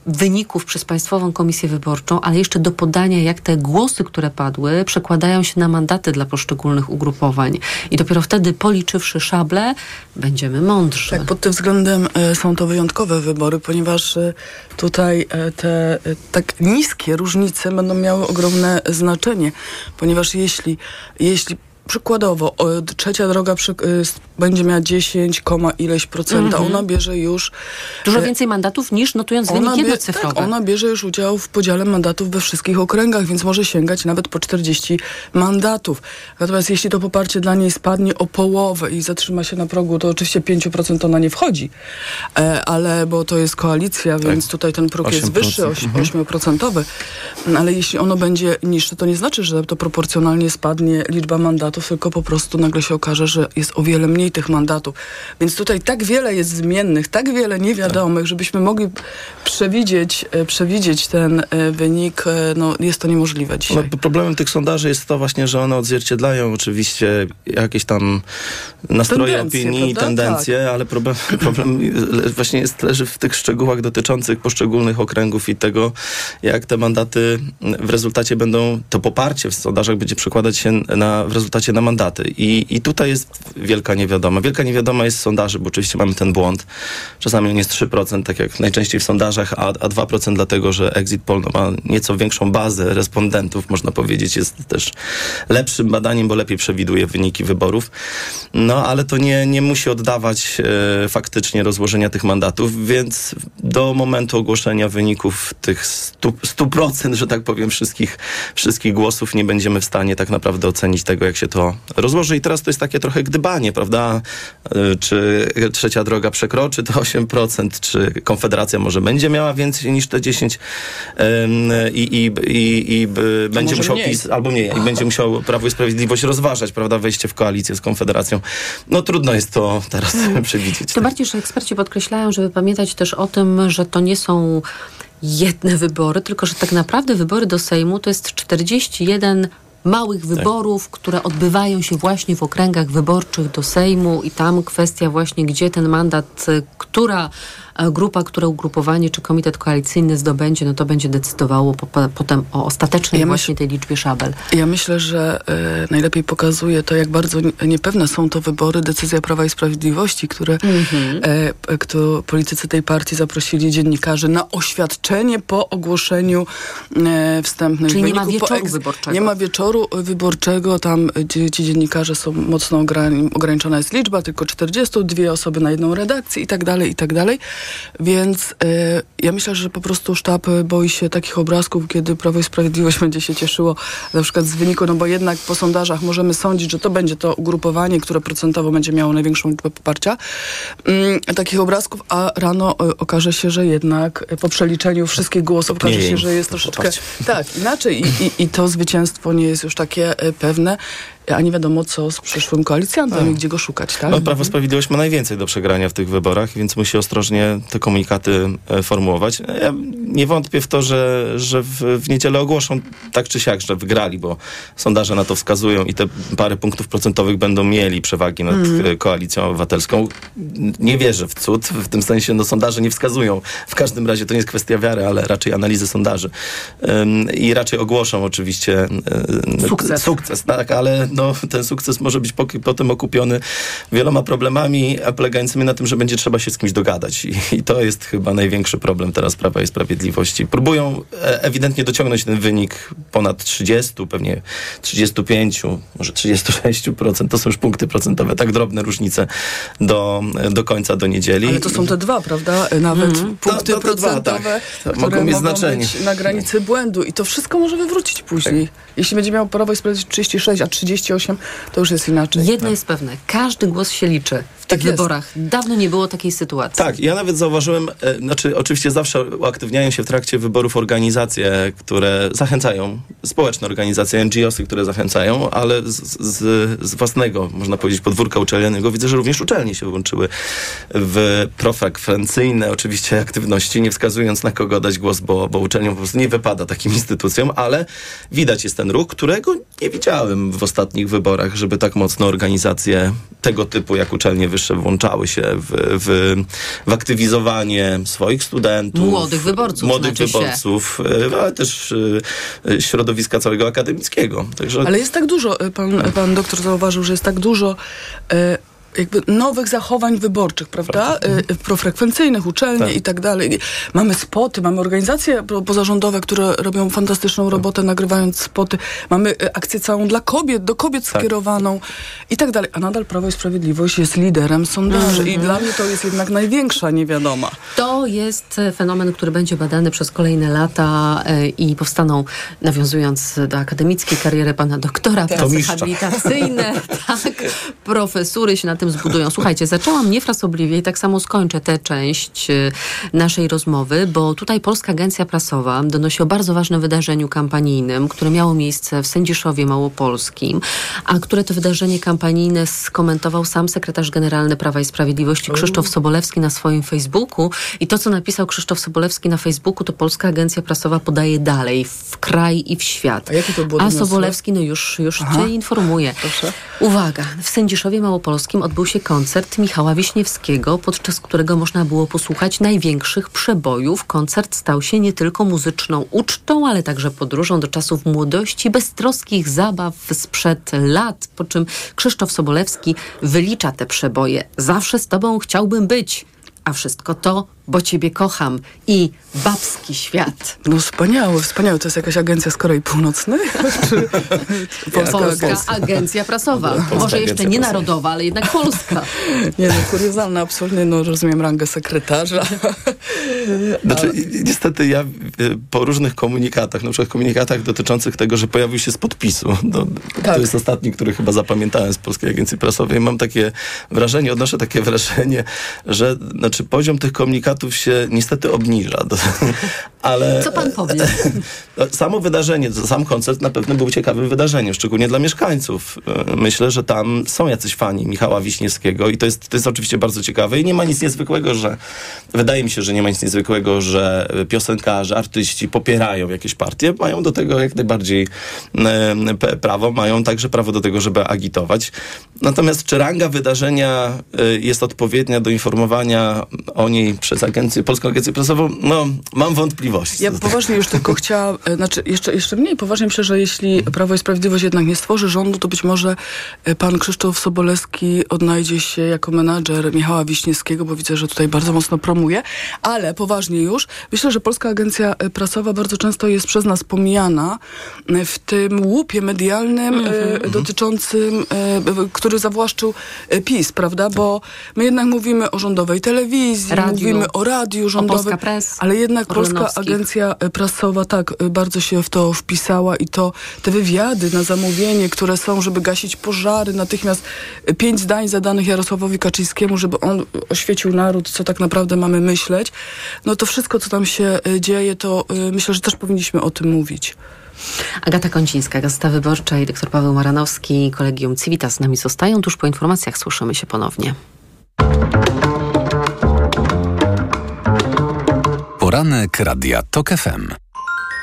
wyników przez Państwową Komisję Wyborczą, ale jeszcze do podania, jak te głosy, które padły, przekładają się na mandaty dla poszczególnych ugrupowań. I dopiero wtedy, policzywszy szable, będziemy mądrzy. Tak, pod tym względem e, są to wyjątkowe wybory, ponieważ e, tutaj e, te tak niskie różnice będą miały ogromne znaczenie, ponieważ jeśli, jeśli przykładowo trzecia droga przy, y, będzie miała 10, koma ileś procenta, Mhm. ona bierze już... Dużo e, więcej mandatów niż notując wynik bie- jednocyfrowy. tak, ona bierze już udział w podziale mandatów we wszystkich okręgach, więc może sięgać nawet po 40 mandatów. Natomiast jeśli to poparcie dla niej spadnie o połowę i zatrzyma się na progu, to oczywiście 5% ona nie wchodzi. E, ale, bo to jest koalicja, więc tutaj ten próg jest 8%, wyższy, oś- mhm. 8%. Ale jeśli ono będzie niższe, to nie znaczy, że to proporcjonalnie spadnie liczba mandatów, tylko po prostu nagle się okaże, że jest o wiele mniej tych mandatów. Więc tutaj tak wiele jest zmiennych, tak wiele niewiadomych, żebyśmy mogli przewidzieć, e, przewidzieć ten e, wynik, e, no jest to niemożliwe dzisiaj. No, problemem tych sondaży jest to właśnie, że one odzwierciedlają oczywiście jakieś tam nastroje Tendencje, opinii, prawda? tendencje, ale problem, problem le- właśnie jest, leży w tych szczegółach dotyczących poszczególnych okręgów i tego, jak te mandaty w rezultacie będą, to poparcie w sondażach będzie przekładać się na, w rezultacie na mandaty. I, I tutaj jest wielka niewiadoma. Wielka niewiadoma jest sondaży, bo oczywiście mamy ten błąd. Czasami on jest 3%, tak jak najczęściej w sondażach, a, a 2% dlatego, że Exit Poll no, ma nieco większą bazę respondentów, można powiedzieć, jest też lepszym badaniem, bo lepiej przewiduje wyniki wyborów. No, ale to nie, nie musi oddawać e, faktycznie rozłożenia tych mandatów, więc do momentu ogłoszenia wyników tych 100%, 100% że tak powiem, wszystkich, wszystkich głosów nie będziemy w stanie tak naprawdę ocenić tego, jak się to rozłoży. I teraz to jest takie trochę gdybanie, prawda? E, Czy trzecia droga przekroczy to 8%, czy Konfederacja może będzie miała więcej niż te 10 em, i, i, i, i będzie musiał mniej. PiS, albo nie, i będzie musiał Prawo i Sprawiedliwość rozważać, prawda, wejście w koalicję z Konfederacją. No trudno jest to teraz przewidzieć. Tym bardziej, że eksperci podkreślają, żeby pamiętać też o tym, że to nie są jedne wybory, tylko że tak naprawdę wybory do Sejmu to jest 41 małych wyborów, które odbywają się właśnie w okręgach wyborczych do Sejmu i tam kwestia właśnie, gdzie ten mandat, y, która grupa, które ugrupowanie czy komitet koalicyjny zdobędzie, no to będzie decydowało po, po, potem o ostatecznej Ja myśl- właśnie tej liczbie szabel. Ja myślę, że e, najlepiej pokazuje to, jak bardzo nie- niepewne są to wybory, decyzja Prawa i Sprawiedliwości, które Mhm. p- kto politycy tej partii zaprosili dziennikarzy na oświadczenie po ogłoszeniu e, wstępnych Czyli nie ma wyników. po wieczoru wyborczego. Nie ma wieczoru wyborczego, tam ci, ci dziennikarze są mocno ograni- ograniczona jest liczba, tylko 40, dwie osoby na jedną redakcję i tak dalej, i tak dalej. Więc e, ja myślę, że po prostu sztab boi się takich obrazków, kiedy Prawo i Sprawiedliwość będzie się cieszyło na przykład z wyniku, no bo jednak po sondażach możemy sądzić, że to będzie to ugrupowanie, które procentowo będzie miało największą liczbę poparcia. Mm, takich obrazków, a rano e, okaże się, że jednak po przeliczeniu wszystkich głosów okaże się, że jest troszeczkę poparcie. tak, inaczej i, i, i to zwycięstwo nie jest już takie e, pewne, a nie wiadomo co z przyszłym koalicjantem Tak. i gdzie go szukać, tak? No, Prawo Sprawiedliwość ma najwięcej do przegrania w tych wyborach, więc musi ostrożnie te komunikaty e, formułować. Ja nie wątpię w to, że, że w, w niedzielę ogłoszą tak czy siak, że wygrali, bo sondaże na to wskazują i te parę punktów procentowych będą mieli przewagi nad e, koalicją obywatelską. Nie wierzę w cud, w tym sensie no, sondaże nie wskazują. W każdym razie to nie jest kwestia wiary, ale raczej analizy sondaży. Ym, I raczej ogłoszą oczywiście e, Sukces. sukces tak, ale no, ten sukces może być potem okupiony wieloma problemami, a polegającymi na tym, że będzie trzeba się z kimś dogadać. I, I to jest chyba największy problem teraz Prawa i Sprawiedliwości. Próbują e, ewidentnie dociągnąć ten wynik ponad 30, pewnie 35, może 36%. To są już punkty procentowe, tak drobne różnice do, do końca, do niedzieli. Ale to są te dwa, prawda? Nawet punkty To- to te dwa, procentowe, tak. które Mogą mieć znaczenie. być na granicy błędu. I to wszystko może wywrócić później. Jeśli będzie miał Prawo i Sprawiedliwość 36, a 38, to już jest inaczej. Jedno jest pewne, każdy głos się liczy w tych Tak jest. wyborach. Dawno nie było takiej sytuacji. Tak, ja nawet zauważyłem, e, znaczy oczywiście zawsze uaktywniają się w trakcie wyborów organizacje, które zachęcają, społeczne organizacje, NGOsy, które zachęcają, ale z, z, z własnego, można powiedzieć, podwórka uczelnianego widzę, że również uczelnie się włączyły w profrekwencyjne oczywiście aktywności, nie wskazując na kogo dać głos, bo, bo uczelniom po prostu nie wypada takim instytucjom, ale widać jest ten ruch, którego nie widziałem w ostatnich wyborach, żeby tak mocno organizacje tego typu jak uczelnie wyższe włączały się w, w, w aktywizowanie swoich studentów. Młodych wyborców, Młodych znaczy się. wyborców, e, ale też e, e, środowiska całego akademickiego. Także Ale jest tak dużo, y, pan, pan doktor zauważył, że jest tak dużo y, jakby nowych zachowań wyborczych, prawda? Y, Profrekwencyjnych, uczelnie Tak. i tak dalej. Mamy spoty, mamy organizacje po- pozarządowe, które robią fantastyczną robotę, nagrywając spoty. Mamy y, akcję całą dla kobiet, do kobiet skierowaną i tak dalej. A nadal Prawo i Sprawiedliwość jest liderem sondaży i Mhm. dla mnie to jest jednak największa niewiadoma. To jest e, fenomen, który będzie badany przez kolejne lata e, i powstaną, nawiązując do akademickiej kariery pana doktora, To prace habilitacyjne, tak, profesury się na tym zbudują. Słuchajcie, zaczęłam niefrasobliwie i tak samo skończę tę część e, naszej rozmowy, bo tutaj Polska Agencja Prasowa donosi o bardzo ważnym wydarzeniu kampanijnym, które miało miejsce w Sędziszowie Małopolskim, a które to wydarzenie kampanijne skomentował sam sekretarz generalny Prawa i Sprawiedliwości Krzysztof Sobolewski na swoim Facebooku i to, co napisał Krzysztof Sobolewski na Facebooku, to Polska Agencja Prasowa podaje dalej, w kraj i w świat. A to było A? Sobolewski, no już, już Aha. cię informuję. Proszę. Uwaga, w Sędziszowie Małopolskim odbył się koncert Michała Wiśniewskiego, podczas którego można było posłuchać największych przebojów. Koncert stał się nie tylko muzyczną ucztą, ale także podróżą do czasów młodości, beztroskich zabaw sprzed lat, po czym Krzysztof Sobolewski wylicza te przeboje. Zawsze z tobą chciałbym być, a wszystko to, bo ciebie kocham i babski świat. No wspaniałe, wspaniałe. To jest jakaś agencja z Korei Północnej? Czy Polska, agencja? Agencja Prasowa. Polska Może Agencja jeszcze nie Prasowa. narodowa, ale jednak polska. Nie no, kuriozalne, absolutnie, no rozumiem rangę sekretarza. Znaczy, niestety ja y, po różnych komunikatach, na przykład komunikatach dotyczących tego, że pojawił się z podpisu, to, Tak. to jest ostatni, który chyba zapamiętałem z Polskiej Agencji Prasowej, mam takie wrażenie, odnoszę takie wrażenie, że znaczy, poziom tych komunikatów się niestety obniża. Ale Co pan powie? no, samo wydarzenie, sam koncert na pewno był ciekawym wydarzeniem, szczególnie dla mieszkańców. E, Myślę, że tam są jacyś fani Michała Wiśniewskiego i to jest, to jest oczywiście bardzo ciekawe i nie ma nic niezwykłego, że wydaje mi się, że nie ma nic niezwykłego, że piosenkarze, artyści popierają jakieś partie, mają do tego jak najbardziej e, prawo, mają także prawo do tego, żeby agitować. Natomiast czy ranga wydarzenia e, jest odpowiednia do informowania o niej przez agencję, Polską Agencję Prasową? No, mam wątpliwości. Ja poważnie już tylko chciałam, e, znaczy jeszcze, jeszcze mniej poważnie myślę, że jeśli Prawo i Sprawiedliwość jednak nie stworzy rządu, to być może e, pan Krzysztof Sobolewski odnajdzie się jako menadżer Michała Wiśniewskiego, bo widzę, że tutaj bardzo mocno promuje, ale poważnie już, myślę, że Polska Agencja e, Prasowa bardzo często jest przez nas pomijana w tym łupie medialnym e, dotyczącym, e, b- który zawłaszczył PiS, prawda? Bo my jednak mówimy o rządowej telewizji, Radiu. mówimy o radiu rządowym, Polska Press, ale jednak Polska. Agencja e, Prasowa tak e, bardzo się w to wpisała i to te wywiady na zamówienie, które są, żeby gasić pożary, natychmiast e, pięć zdań zadanych Jarosławowi Kaczyńskiemu, żeby on oświecił naród, co tak naprawdę mamy myśleć. No to wszystko, co tam się dzieje, to myślę, że też powinniśmy o tym mówić. Agata Koncińska, Gazeta Wyborcza i doktor Paweł Maranowski, Kolegium Civitas z nami zostają. Tuż po informacjach słyszymy się ponownie. Poranek Radia TOK FM.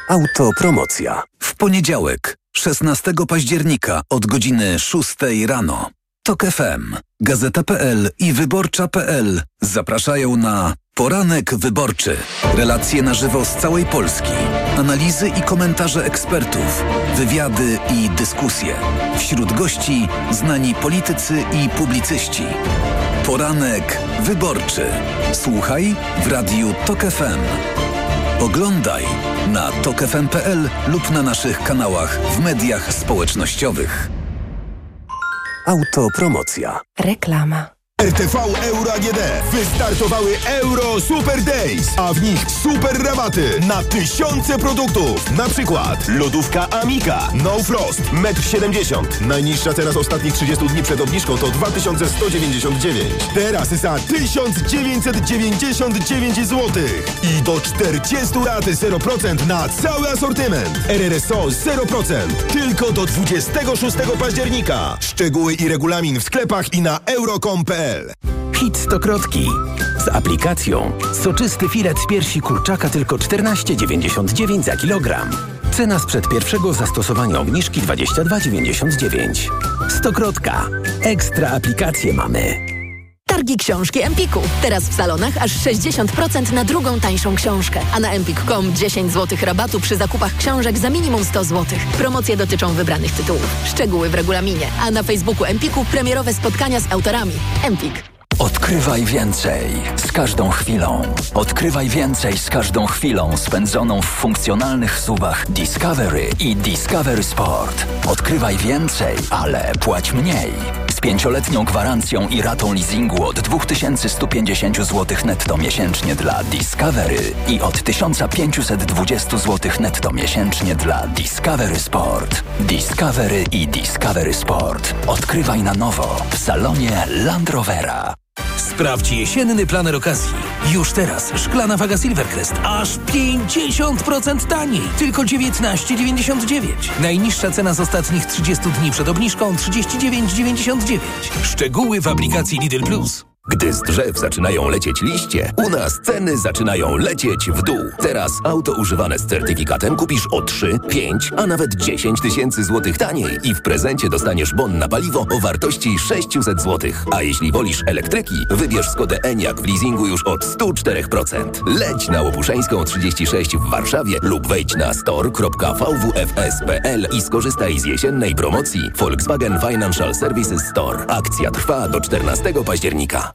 Autopromocja. W poniedziałek, 16 października od godziny 6 rano. TOK FM, Gazeta.pl i Wyborcza.pl zapraszają na Poranek wyborczy. Relacje na żywo z całej Polski. Analizy i komentarze ekspertów. Wywiady i dyskusje. Wśród gości znani politycy i publicyści. Poranek wyborczy. Słuchaj w radiu TOK FM. Oglądaj na tokefm.pl lub na naszych kanałach w mediach społecznościowych. Autopromocja. Reklama. RTV Euro AGD wystartowały Euro Super Days, a w nich super rabaty na tysiące produktów. Na przykład lodówka Amika No Frost 1,70 m. Najniższa teraz ostatnich 30 dni przed obniżką to 2199. Teraz za 1999 zł. I do 40 lat 0% na cały asortyment. RRSO 0%. Tylko do 26 października. Szczegóły i regulamin w sklepach i na euro.com.pl Hit stokrotki. Z aplikacją soczysty filet z piersi kurczaka tylko 14,99 za kilogram. Cena sprzed pierwszego zastosowania obniżki 22,99. Stokrotka. Ekstra aplikacje mamy. Targi książki Empiku. Teraz w salonach aż 60% na drugą tańszą książkę. A na empik.com 10 zł rabatu przy zakupach książek za minimum 100 zł. Promocje dotyczą wybranych tytułów. Szczegóły w regulaminie. A na Facebooku Empiku premierowe spotkania z autorami. Empik. Odkrywaj więcej z każdą chwilą. Odkrywaj więcej z każdą chwilą spędzoną w funkcjonalnych suwach Discovery i Discovery Sport. Odkrywaj więcej, ale płać mniej. Z pięcioletnią gwarancją i ratą leasingu od 2150 zł netto miesięcznie dla Discovery i od 1520 zł netto miesięcznie dla Discovery Sport. Discovery i Discovery Sport. Odkrywaj na nowo w salonie Land Rovera. Sprawdź jesienny planer okazji. Już teraz szklana waga Silvercrest aż 50% taniej. Tylko 19,99. Najniższa cena z ostatnich 30 dni przed obniżką 39,99. Szczegóły w aplikacji Lidl Plus. Gdy z drzew zaczynają lecieć liście, u nas ceny zaczynają lecieć w dół. Teraz auto używane z certyfikatem kupisz o 3, 5, a nawet 10 tysięcy złotych taniej i w prezencie dostaniesz bon na paliwo o wartości 600 złotych. A jeśli wolisz elektryki, wybierz Skodę Enyaq w leasingu już od 104%. Leć na Łopuszeńską 36 w Warszawie lub wejdź na store.vwfs.pl i skorzystaj z jesiennej promocji Volkswagen Financial Services Store. Akcja trwa do 14 października.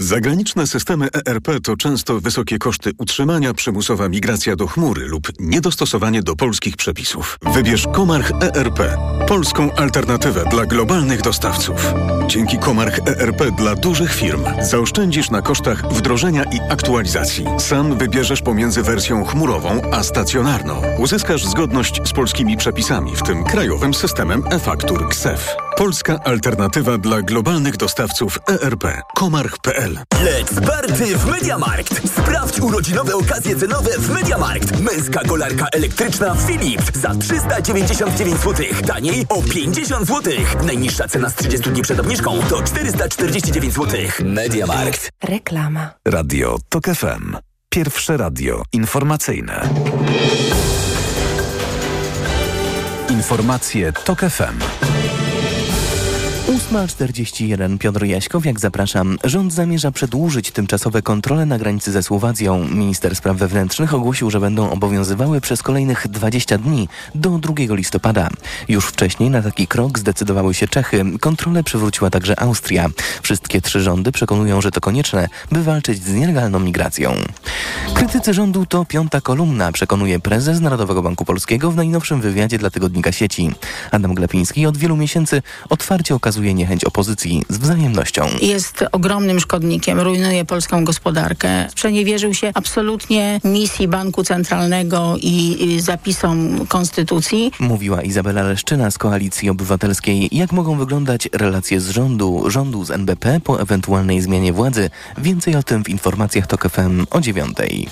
Zagraniczne systemy ERP to często wysokie koszty utrzymania, przymusowa migracja do chmury lub niedostosowanie do polskich przepisów. Wybierz Komarch ERP, polską alternatywę dla globalnych dostawców. Dzięki Komarch ERP dla dużych firm zaoszczędzisz na kosztach wdrożenia i aktualizacji. Sam wybierzesz pomiędzy wersją chmurową a stacjonarną. Uzyskasz zgodność z polskimi przepisami, w tym krajowym systemem e-faktur KSEF. Polska alternatywa dla globalnych dostawców ERP. Komarch.pl Let's party w Mediamarkt! Sprawdź urodzinowe okazje cenowe w Mediamarkt. Męska kolarka elektryczna Philips za 399 zł. Taniej o 50 zł. Najniższa cena z 30 dni przed obniżką to 449 zł. Mediamarkt. Reklama. Radio TOK FM. Pierwsze radio informacyjne. Informacje TOK FM. 8.41 Piotr Jaśkowiak, zapraszam. Rząd zamierza przedłużyć tymczasowe kontrole na granicy ze Słowacją. Minister Spraw Wewnętrznych ogłosił, że będą obowiązywały przez kolejnych 20 dni do 2 listopada. Już wcześniej na taki krok zdecydowały się Czechy. Kontrolę przywróciła także Austria. Wszystkie trzy rządy przekonują, że to konieczne, by walczyć z nielegalną migracją. Krytycy rządu to piąta kolumna, przekonuje prezes Narodowego Banku Polskiego w najnowszym wywiadzie dla tygodnika sieci. Adam Glapiński od wielu miesięcy otwarcie okazuje niechęć opozycji z wzajemnością. Jest ogromnym szkodnikiem, rujnuje polską gospodarkę. Przeniewierzył się absolutnie misji Banku Centralnego i, zapisom Konstytucji. Mówiła Izabela Leszczyna z Koalicji Obywatelskiej. Jak mogą wyglądać relacje z rządu, rządu z NBP po ewentualnej zmianie władzy? Więcej o tym w informacjach TOK FM o dziewiątej.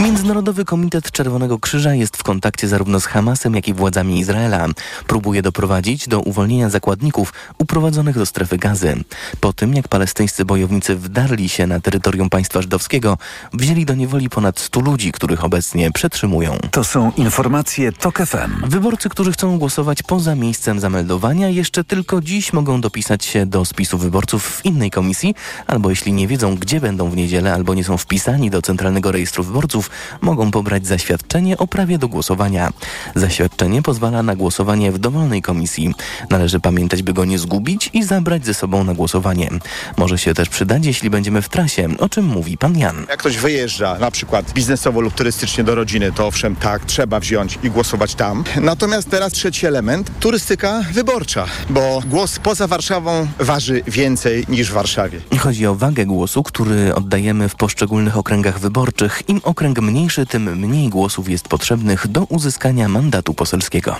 Międzynarodowy Komitet Czerwonego Krzyża jest w kontakcie zarówno z Hamasem, jak i władzami Izraela. Próbuje doprowadzić do uwolnienia zakładników uprowadzonych do strefy gazy. Po tym, jak palestyńscy bojownicy wdarli się na terytorium państwa żydowskiego, wzięli do niewoli ponad 100 ludzi, których obecnie przetrzymują. To są informacje TOK FM. Wyborcy, którzy chcą głosować poza miejscem zameldowania, jeszcze tylko dziś mogą dopisać się do spisu wyborców w innej komisji, albo jeśli nie wiedzą, gdzie będą w niedzielę, albo nie są wpisani do Centralnego Rejestru Wyborców, mogą pobrać zaświadczenie o prawie do głosowania. Zaświadczenie pozwala na głosowanie w dowolnej komisji. Należy pamiętać, by go nie zgubić i zabrać ze sobą na głosowanie. Może się też przydać, jeśli będziemy w trasie, o czym mówi pan Jan. Jak ktoś wyjeżdża na przykład biznesowo lub turystycznie do rodziny, to owszem tak, trzeba wziąć i głosować tam. Natomiast teraz trzeci element, turystyka wyborcza, bo głos poza Warszawą waży więcej niż w Warszawie. Chodzi o wagę głosu, który oddajemy w poszczególnych okręgach wyborczych. Im okręg mniejszy, tym mniej głosów jest potrzebnych do uzyskania mandatu poselskiego.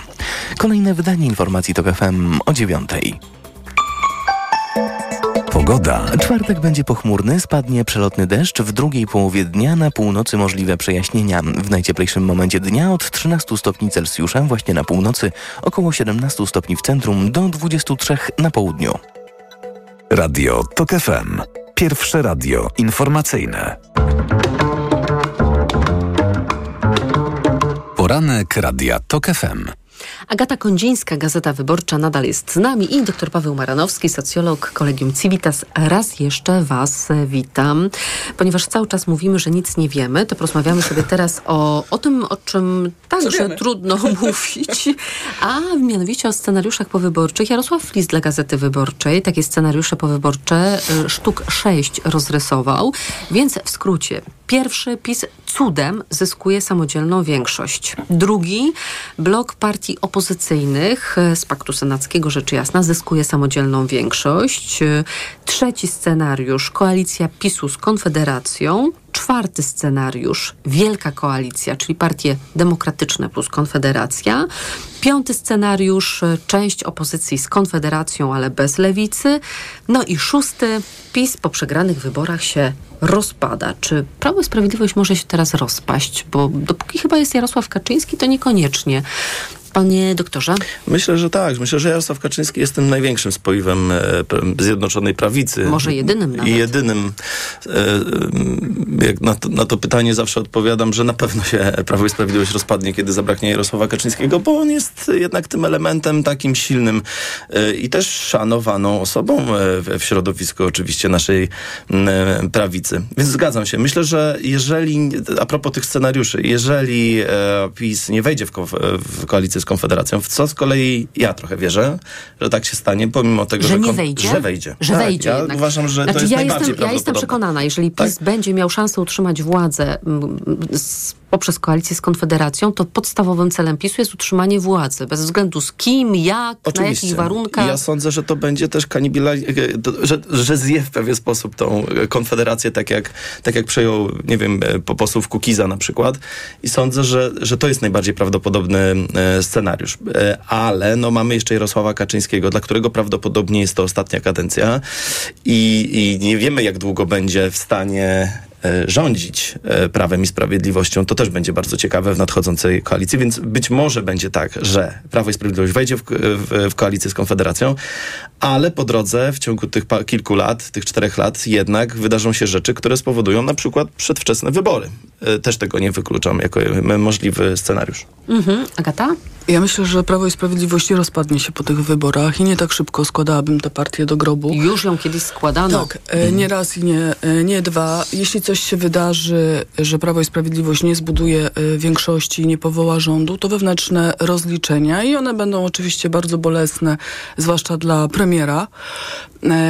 Kolejne wydanie informacji TOK FM o dziewiątej. Pogoda. Czwartek będzie pochmurny, spadnie przelotny deszcz, w drugiej połowie dnia na północy możliwe przejaśnienia. W najcieplejszym momencie dnia od 13 stopni Celsjusza właśnie na północy, około 17 stopni w centrum do 23 na południu. Radio TOK FM. Pierwsze radio informacyjne. Poranek Radia TOK FM. Agata Kondzińska, Gazeta Wyborcza nadal jest z nami i dr Paweł Maranowski, socjolog Kolegium Civitas. Raz jeszcze Was witam. Ponieważ cały czas mówimy, że nic nie wiemy, to porozmawiamy sobie teraz o, o tym, o czym także trudno mówić, a mianowicie o scenariuszach powyborczych. Jarosław Flis dla Gazety Wyborczej takie scenariusze powyborcze y, sztuk sześć rozrysował, więc w skrócie. Pierwszy PiS cudem zyskuje samodzielną większość. Drugi blok partii opozycyjnych e, z Paktu Senackiego, rzecz jasna, zyskuje samodzielną większość. E, Trzeci scenariusz koalicja PiSu z Konfederacją. Czwarty scenariusz Wielka Koalicja, czyli partie demokratyczne plus Konfederacja. Piąty scenariusz e, część opozycji z Konfederacją, ale bez lewicy. No i szósty PiS po przegranych wyborach się rozpada. Czy Prawo i Sprawiedliwość może się teraz rozpaść? Bo dopóki chyba jest Jarosław Kaczyński, to niekoniecznie. Panie doktorze? Myślę, że tak. Myślę, że Jarosław Kaczyński jest tym największym spoiwem e, Zjednoczonej Prawicy. Może jedynym nawet. I jedynym. E, jak na to, na to pytanie zawsze odpowiadam, że na pewno się Prawo i Sprawiedliwość rozpadnie, kiedy zabraknie Jarosława Kaczyńskiego, bo on jest jednak tym elementem takim silnym e, i też szanowaną osobą w środowisku oczywiście naszej prawicy. Więc zgadzam się. Myślę, że jeżeli, a propos tych scenariuszy, jeżeli PiS nie wejdzie w, ko w koalicję z Konfederacją, w co z kolei ja trochę wierzę, że tak się stanie, pomimo tego, że, że, nie wejdzie? że wejdzie. Że tak, wejdzie ja jednak. uważam, że znaczy, to jest ja najbardziej jestem, Ja jestem przekonana, jeżeli PiS tak? będzie miał szansę utrzymać władzę z, poprzez koalicję z Konfederacją, to podstawowym celem PiSu jest utrzymanie władzy, bez względu z kim, jak, Oczywiście. na jakich warunkach. Ja sądzę, że to będzie też kanibila, że, że zje w pewien sposób tą Konfederację, tak jak, tak jak przejął, nie wiem, po posłów Kukiza na przykład. I sądzę, że, że to jest najbardziej prawdopodobny scenariusz. Ale no, mamy jeszcze Jarosława Kaczyńskiego, dla którego prawdopodobnie jest to ostatnia kadencja i, i nie wiemy, jak długo będzie w stanie rządzić Prawem i Sprawiedliwością. To też będzie bardzo ciekawe w nadchodzącej koalicji, więc być może będzie tak, że Prawo i Sprawiedliwość wejdzie w, w, w koalicję z Konfederacją, ale po drodze w ciągu tych kilku lat, tych czterech lat jednak wydarzą się rzeczy, które spowodują na przykład przedwczesne wybory. Też tego nie wykluczam jako możliwy scenariusz. Mhm. Agata? Ja myślę, że Prawo i Sprawiedliwość rozpadnie się po tych wyborach i nie tak szybko składałabym tę partię do grobu. Już ją kiedyś składano. Tak, mhm. nie raz i nie, nie dwa. Jeśli coś się wydarzy, że Prawo i Sprawiedliwość nie zbuduje większości i nie powoła rządu, to wewnętrzne rozliczenia i one będą oczywiście bardzo bolesne, zwłaszcza dla premiera,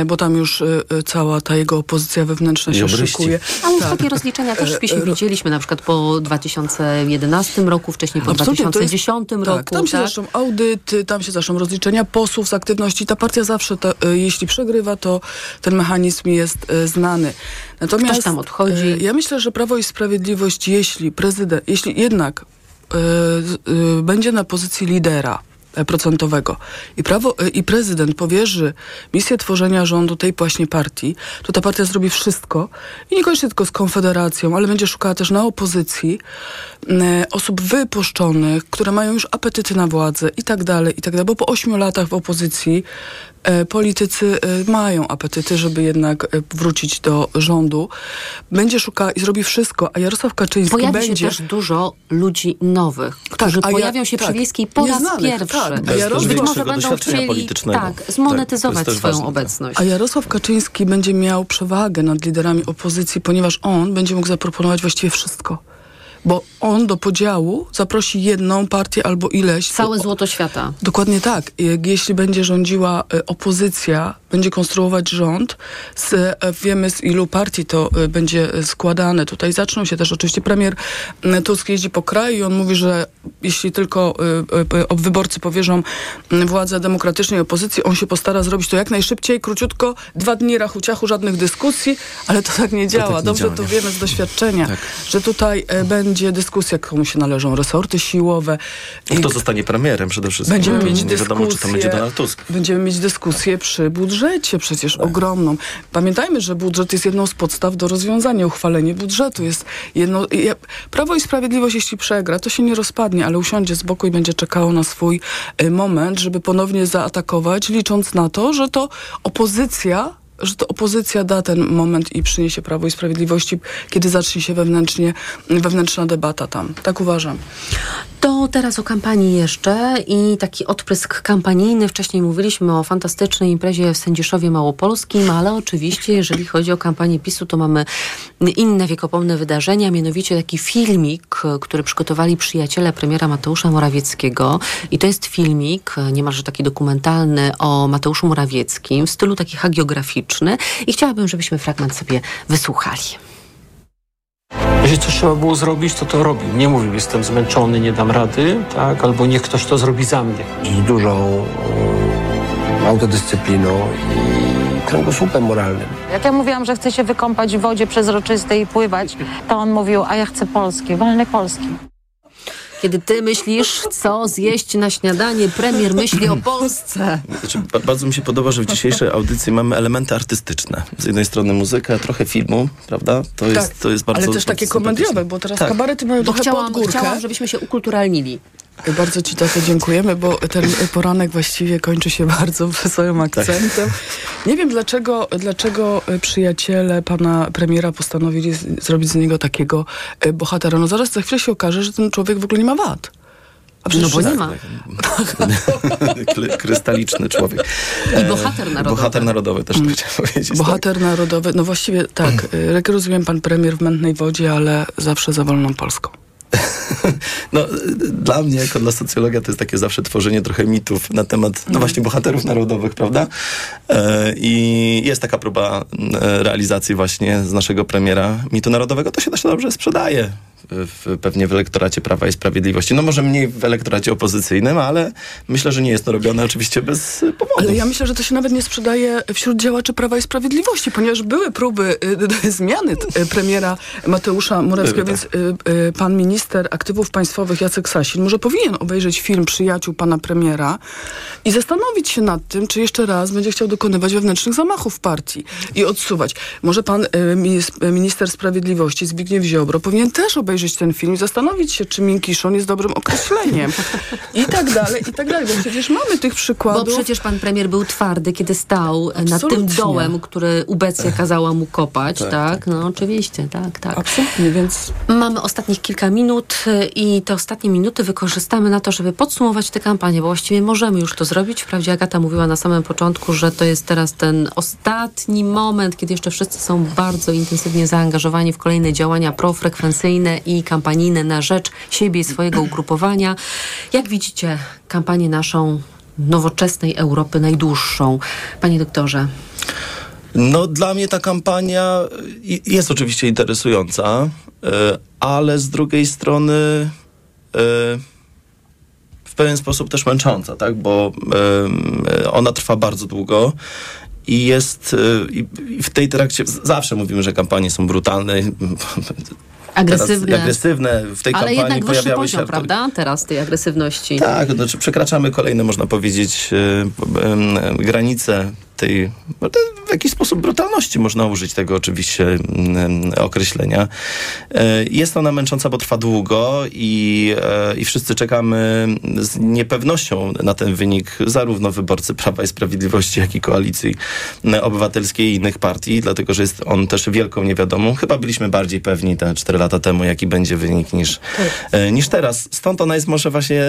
bo tam już cała ta jego opozycja wewnętrzna się szykuje. Ale tak. takie rozliczenia też w PiSie widzieliśmy, na przykład po 2011 roku, wcześniej po Absolutnie, 2010 jest, roku. Tak, tam się tak? zaczną audyty, tam się zaczną rozliczenia posłów z aktywności. Ta partia zawsze, to, jeśli przegrywa, to ten mechanizm jest znany. Natomiast Ktoś tam odchodzi. Ja myślę, że Prawo i Sprawiedliwość, jeśli prezydent, jeśli jednak będzie na pozycji lidera, procentowego. I prawo i prezydent powierzy misję tworzenia rządu tej właśnie partii, to ta partia zrobi wszystko. I niekoniecznie tylko z Konfederacją, ale będzie szukała też na opozycji e, osób wypuszczonych, które mają już apetyty na władzę i tak dalej, i tak dalej, bo po ośmiu latach w opozycji e, politycy e, mają apetyty, żeby jednak e, wrócić do rządu. Będzie szukał i zrobi wszystko, a Jarosław Kaczyński Pojawi będzie... się też dużo ludzi nowych, którzy a ja- pojawią się tak, przy Wiejskiej po raz nieznanych, pierwszy. tak. A Bez Jarosław- Być może będą chcieli tak, zmonetyzować Tak, swoją ważne, tak. obecność. A Jarosław Kaczyński będzie miał przewagę nad liderami opozycji, ponieważ on będzie mógł zaproponować właściwie wszystko. Bo on do podziału zaprosi jedną partię albo ileś. Całe złoto świata. Dokładnie tak. Jak- Jeśli będzie rządziła e, opozycja, będzie konstruować rząd, z, e, wiemy z ilu partii to e, będzie składane. Tutaj zaczną się też oczywiście premier Tusk jeździ po kraju i on mówi, że jeśli tylko wyborcy powierzą władzę demokratycznej opozycji, on się postara zrobić to jak najszybciej, króciutko, dwa dni rachuciachu, żadnych dyskusji, ale to tak nie działa. nie Dobrze działa, to wiemy z doświadczenia, Tak. że tutaj e, będzie dyskusja, komu się należą resorty siłowe. I Kto zostanie premierem przede wszystkim? Będziemy mieć nie dyskusję. wiadomo, czy to będzie Donald Tusk. Będziemy mieć dyskusję przy budżecie przecież Tak. ogromną. Pamiętajmy, że budżet jest jedną z podstaw do rozwiązania. Uchwalenie budżetu jest jedno... je- Prawo i Sprawiedliwość, jeśli przegra, to się nie rozpadnie, ale usiądzie z boku i będzie czekało na swój y, moment, żeby ponownie zaatakować, licząc na to, że to opozycja że to opozycja da ten moment i przyniesie Prawo i Sprawiedliwości, kiedy zacznie się wewnętrznie, wewnętrzna debata tam. Tak uważam. To teraz o kampanii jeszcze i taki odprysk kampanijny. Wcześniej mówiliśmy o fantastycznej imprezie w Sędziszowie Małopolskim, ale oczywiście, jeżeli chodzi o kampanię PiSu, to mamy inne wiekopomne wydarzenia, mianowicie taki filmik, który przygotowali przyjaciele premiera Mateusza Morawieckiego. I to jest filmik, niemalże taki dokumentalny o Mateuszu Morawieckim w stylu taki I chciałabym, żebyśmy fragment sobie wysłuchali. Jeżeli coś trzeba było zrobić, to to robił. Nie mówił, jestem zmęczony, nie dam rady, tak? albo niech ktoś to zrobi za mnie. z dużą e, autodyscypliną i kręgosłupem moralnym. Jak ja mówiłam, że chcę się wykąpać w wodzie przezroczystej i pływać, to on mówił, a ja chcę Polski, wolny Polski. Kiedy ty myślisz, co zjeść na śniadanie, premier myśli o Polsce. Znaczy, ba- bardzo mi się podoba, że w dzisiejszej audycji mamy elementy artystyczne. Z jednej strony muzyka, trochę filmu, prawda? To jest, tak, to jest bardzo ale też takie komediowe, bo teraz Tak. kabarety mają Bo trochę chciałam, pod górkę. chciałam, żebyśmy się ukulturalnili. Bardzo Ci za to dziękujemy, bo ten poranek właściwie kończy się bardzo wesołym akcentem. Nie wiem, dlaczego, dlaczego przyjaciele pana premiera postanowili z, zrobić z niego takiego e, bohatera. No zaraz za chwilę się okaże, że ten człowiek w ogóle nie ma wad. A No bo nie tak, ma. Kry- Krystaliczny człowiek. I bohater narodowy. Bohater narodowy też mm. chciałem powiedzieć. Bohater narodowy, no właściwie tak, e, jak rozumiem, pan premier w mętnej wodzie, ale zawsze za wolną Polską. No, dla mnie, jako dla socjologa, to jest takie zawsze tworzenie trochę mitów na temat, no właśnie, bohaterów narodowych, prawda? E, I jest taka próba e, realizacji właśnie z naszego premiera mitu narodowego. To się też dobrze sprzedaje. W, pewnie w elektoracie Prawa i Sprawiedliwości. No może mniej w elektoracie opozycyjnym, ale myślę, że nie jest to robione oczywiście bez powodu. Ale ja myślę, że to się nawet nie sprzedaje wśród działaczy Prawa i Sprawiedliwości, ponieważ były próby y, y, zmiany y, premiera Mateusza Morawieckiego, Były, więc pan minister aktywów państwowych Jacek Sasin może powinien obejrzeć film Przyjaciół pana premiera i zastanowić się nad tym, czy jeszcze raz będzie chciał dokonywać wewnętrznych zamachów w partii i odsuwać. Może pan minis- minister sprawiedliwości Zbigniew Ziobro powinien też obejrzeć ten film i zastanowić się, czy miękiszon jest dobrym określeniem. I tak dalej, i tak dalej, bo przecież mamy tych Bo przykładów. przecież pan premier był twardy, kiedy stał nad tym Absolutnie. dołem, który ubecja kazała mu kopać, tak? Tak, No oczywiście, tak, tak. Absolutnie, więc... Mamy ostatnich kilka minut y, i te ostatnie minuty wykorzystamy na to, żeby podsumować tę kampanię, bo właściwie możemy już to zrobić. Wprawdzie Agata mówiła na samym początku, że to jest teraz ten ostatni moment, kiedy jeszcze wszyscy są bardzo intensywnie zaangażowani w kolejne działania profrekwencyjne i kampanijne na rzecz siebie i swojego ugrupowania. Jak widzicie kampanię naszą nowoczesnej Europy, najdłuższą? Panie doktorze. No, dla mnie ta kampania jest oczywiście interesująca, y, ale z drugiej strony y, w pewien sposób też męcząca, tak? Bo ona trwa bardzo długo. I jest, i i w tej trakcie, zawsze mówimy, że kampanie są brutalne. Agresywne. Agresywne. W tej Ale kampanii jednak wyższy pojawiały poziom, się prawda? Teraz tej agresywności. tak, to znaczy przekraczamy kolejne, można powiedzieć, y, y, y, granice tej no, w jakiś sposób brutalności można użyć tego oczywiście mm, określenia. E, jest ona męcząca, bo trwa długo i, e, i wszyscy czekamy z niepewnością na ten wynik zarówno wyborcy Prawa i Sprawiedliwości, jak i Koalicji Obywatelskiej i innych partii, dlatego że jest on też wielką niewiadomą. Chyba byliśmy bardziej pewni te cztery lata temu, jaki będzie wynik niż, tak. niż teraz. Stąd ona jest może właśnie,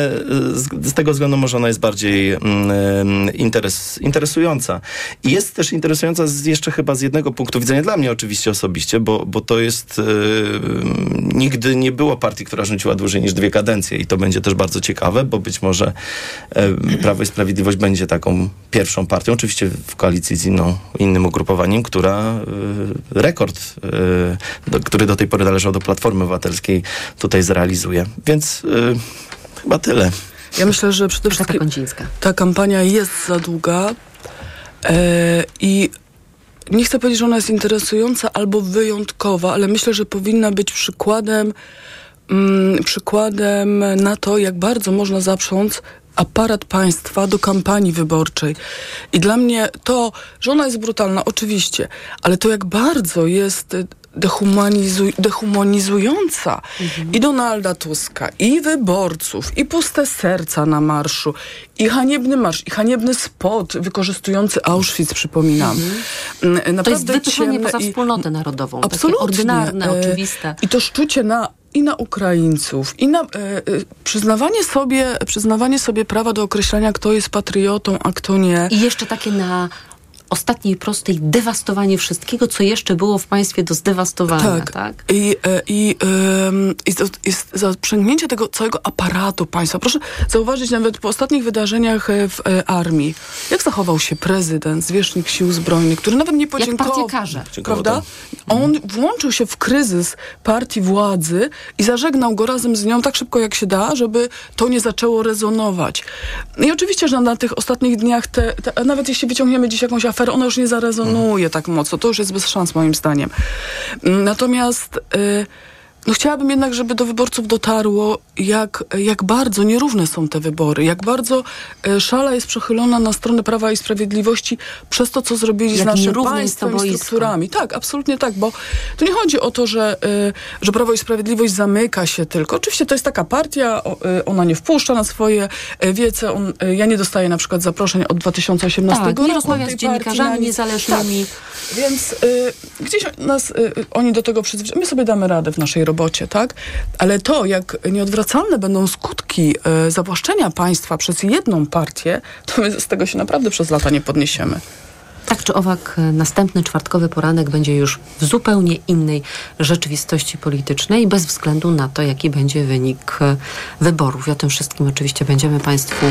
z, z tego względu może ona jest bardziej mm, interes, interesująca. I jest też interesująca z, jeszcze chyba z jednego punktu widzenia, dla mnie oczywiście osobiście, bo, bo to jest, yy, nigdy nie było partii, która rządziła dłużej niż dwie kadencje i to będzie też bardzo ciekawe, bo być może yy, Prawo i Sprawiedliwość będzie taką pierwszą partią, oczywiście w koalicji z inną, innym ugrupowaniem, która yy, rekord, do, który do tej pory należał do Platformy Obywatelskiej, tutaj zrealizuje. Więc chyba tyle. Ja myślę, że przede wszystkim ta kampania jest za długa i nie chcę powiedzieć, że ona jest interesująca albo wyjątkowa, ale myślę, że powinna być przykładem, mm, przykładem na to, jak bardzo można zaprząc aparat państwa do kampanii wyborczej. I dla mnie to, że ona jest brutalna, oczywiście, ale to jak bardzo jest dehumanizuj, dehumanizująca mhm. i Donalda Tuska, i wyborców, i puste serca na marszu, i haniebny marsz, i haniebny spot wykorzystujący Auschwitz, przypominam. Mhm. Naprawdę to jest wypychanie poza wspólnotę narodową. Absolutnie. Takie ordynarne, e, oczywiste. I to szczucie na i na Ukraińców, i na e, e, przyznawanie, sobie, przyznawanie sobie prawa do określania, kto jest patriotą, a kto nie. I jeszcze takie na ostatniej prostej dewastowanie wszystkiego, co jeszcze było w państwie do zdewastowania. Tak. tak? I, e, i, i zaprzęgnięcie tego całego aparatu państwa. Proszę zauważyć nawet po ostatnich wydarzeniach e, w e, armii, jak zachował się prezydent, zwierzchnik sił zbrojnych, który nawet nie podziękował. Jak partiekarze. Prawda? On włączył się w kryzys partii władzy i zażegnał go razem z nią tak szybko jak się da, żeby to nie zaczęło rezonować. I oczywiście, że na tych ostatnich dniach, te, te, nawet jeśli wyciągniemy dziś jakąś aferę, ona już nie zarezonuje tak mocno. To już jest bez szans moim zdaniem. Natomiast... Y no chciałabym jednak, żeby do wyborców dotarło, jak, jak bardzo nierówne są te wybory, jak bardzo e, szala jest przechylona na stronę Prawa i Sprawiedliwości przez to, co zrobili jak z naszym państwem i strukturami. Tak, absolutnie tak, bo to nie chodzi o to, że, e, że Prawo i Sprawiedliwość zamyka się tylko. Oczywiście to jest taka partia, e, ona nie wpuszcza na swoje wiece. On, ja nie dostaję na przykład zaproszeń od 2018 tak, roku. nie rozmawia z dziennikarzami niezależnymi. Tak. Więc y, gdzieś nas, y, oni do tego przyzwyczają. My sobie damy radę w naszej robocie robocie, tak? Ale to, jak nieodwracalne będą skutki e, zawłaszczenia państwa przez jedną partię, to my z tego się naprawdę przez lata nie podniesiemy. Tak czy owak, następny czwartkowy poranek będzie już w zupełnie innej rzeczywistości politycznej, bez względu na to, jaki będzie wynik e, wyborów. I o tym wszystkim oczywiście będziemy Państwu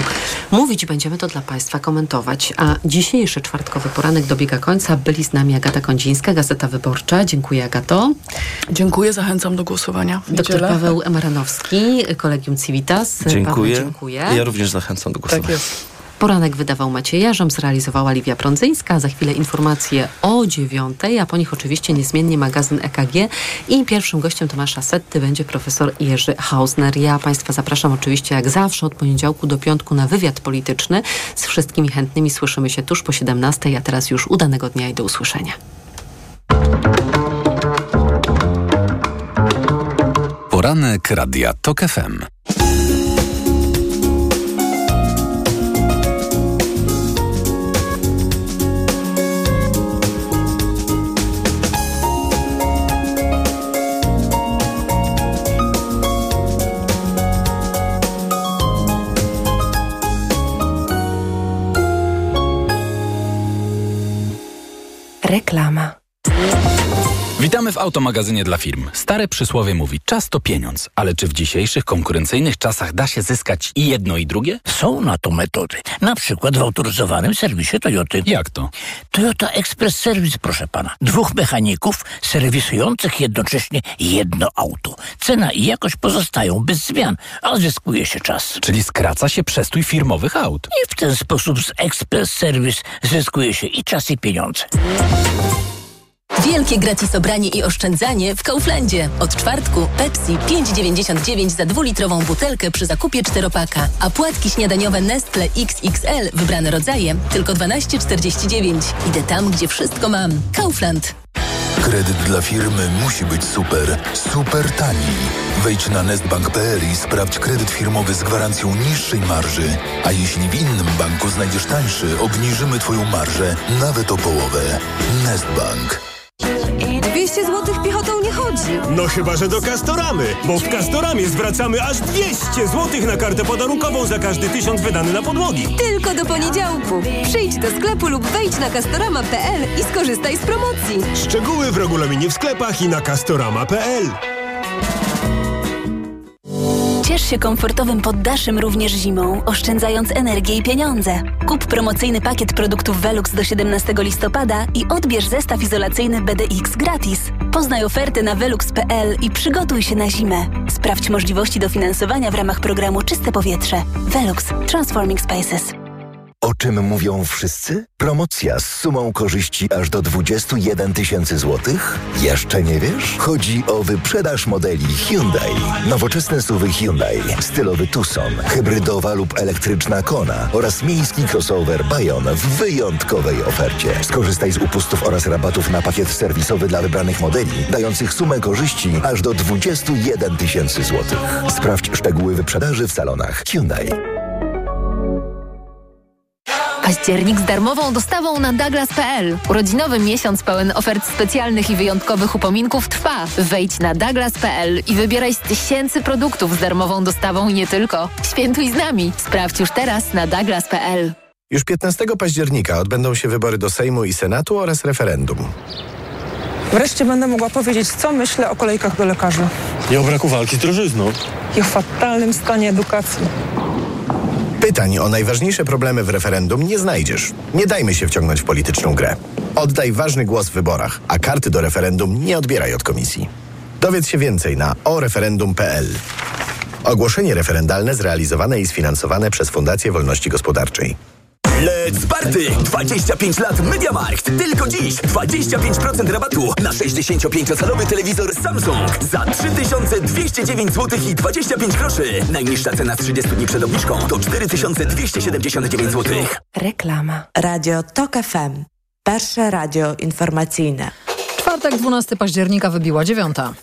mówić, będziemy to dla Państwa komentować. A dzisiejszy czwartkowy poranek dobiega końca. Byli z nami Agata Kondzińska, Gazeta Wyborcza. Dziękuję, Agato. Dziękuję, zachęcam do głosowania. Doktor Paweł Emaranowski, Kolegium Civitas. Dziękuję. Paweł, dziękuję. Ja również zachęcam do głosowania. Tak jest. Poranek wydawał Maciej Jarzom, zrealizowała Liwia Prądzyńska. Za chwilę informacje o dziewiątej, a po nich oczywiście niezmiennie magazyn EKG. I pierwszym gościem Tomasza Setty będzie profesor Jerzy Hausner. Ja Państwa zapraszam oczywiście jak zawsze od poniedziałku do piątku na wywiad polityczny. Z wszystkimi chętnymi słyszymy się tuż po 17, a teraz już udanego dnia i do usłyszenia. Poranek Radia TOK FM. Reklama. W automagazynie dla firm. Stare przysłowie mówi, czas to pieniądz, ale czy w dzisiejszych konkurencyjnych czasach da się zyskać i jedno i drugie? Są na to metody. Na przykład w autoryzowanym serwisie Toyoty. Jak to? Toyota Express Service, proszę pana. Dwóch mechaników serwisujących jednocześnie jedno auto. Cena i jakość pozostają bez zmian, a zyskuje się czas. Czyli skraca się przestój firmowych aut. I w ten sposób z Express Service zyskuje się i czas i pieniądze. Wielkie gratis obranie i oszczędzanie w Kauflandzie. Od czwartku Pepsi 5,99 za dwulitrową butelkę przy zakupie czteropaka, a płatki śniadaniowe Nestle XXL wybrane rodzaje tylko 12,49. Idę tam, gdzie wszystko mam. Kaufland. Kredyt dla firmy musi być super, super tani. Wejdź na nestbank.pl i sprawdź kredyt firmowy z gwarancją niższej marży. A jeśli w innym banku znajdziesz tańszy, obniżymy Twoją marżę nawet o połowę. Nestbank. 200 zł piechotą nie chodzi. No chyba, że do Castoramy, bo w Castoramie zwracamy aż 200 zł na kartę podarunkową za każdy tysiąc wydany na podłogi. Tylko do poniedziałku. Przyjdź do sklepu lub wejdź na castorama.pl i skorzystaj z promocji. Szczegóły w regulaminie w sklepach i na castorama.pl. Ciesz się komfortowym poddaszem również zimą, oszczędzając energię i pieniądze. Kup promocyjny pakiet produktów Velux do 17 listopada i odbierz zestaw izolacyjny BDX gratis. Poznaj oferty na velux.pl i przygotuj się na zimę. Sprawdź możliwości dofinansowania w ramach programu Czyste Powietrze. Velux Transforming Spaces. Czym mówią wszyscy? Promocja z sumą korzyści aż do 21 tysięcy złotych? Jeszcze nie wiesz? Chodzi o wyprzedaż modeli Hyundai. Nowoczesne suwy Hyundai, stylowy Tucson, hybrydowa lub elektryczna Kona oraz miejski crossover Bayon w wyjątkowej ofercie. Skorzystaj z upustów oraz rabatów na pakiet serwisowy dla wybranych modeli, dających sumę korzyści aż do 21 tysięcy złotych. Sprawdź szczegóły wyprzedaży w salonach Hyundai. Październik z darmową dostawą na Douglas.pl. Urodzinowy miesiąc pełen ofert specjalnych i wyjątkowych upominków trwa. Wejdź na Douglas.pl i wybieraj z tysięcy produktów z darmową dostawą i nie tylko. Świętuj z nami. Sprawdź już teraz na Douglas.pl. Już 15 października odbędą się wybory do Sejmu i Senatu oraz referendum. Wreszcie będę mogła powiedzieć, co myślę o kolejkach do lekarzy. I o braku walki z drożyzną. I o fatalnym stanie edukacji. Pytań o najważniejsze problemy w referendum nie znajdziesz. Nie dajmy się wciągnąć w polityczną grę. Oddaj ważny głos w wyborach, a karty do referendum nie odbieraj od komisji. Dowiedz się więcej na oreferendum.pl. Ogłoszenie referendalne zrealizowane i sfinansowane przez Fundację Wolności Gospodarczej. Let's party! 25 lat MediaMarkt. Tylko dziś 25% rabatu na 65-calowy telewizor Samsung za 3209 zł i 25 groszy. Najniższa cena z 30 dni przed obniżką to 4279 zł. Reklama. Radio TOK FM. Pierwsze radio informacyjne. Czwartek, 12 października wybiła dziewiąta.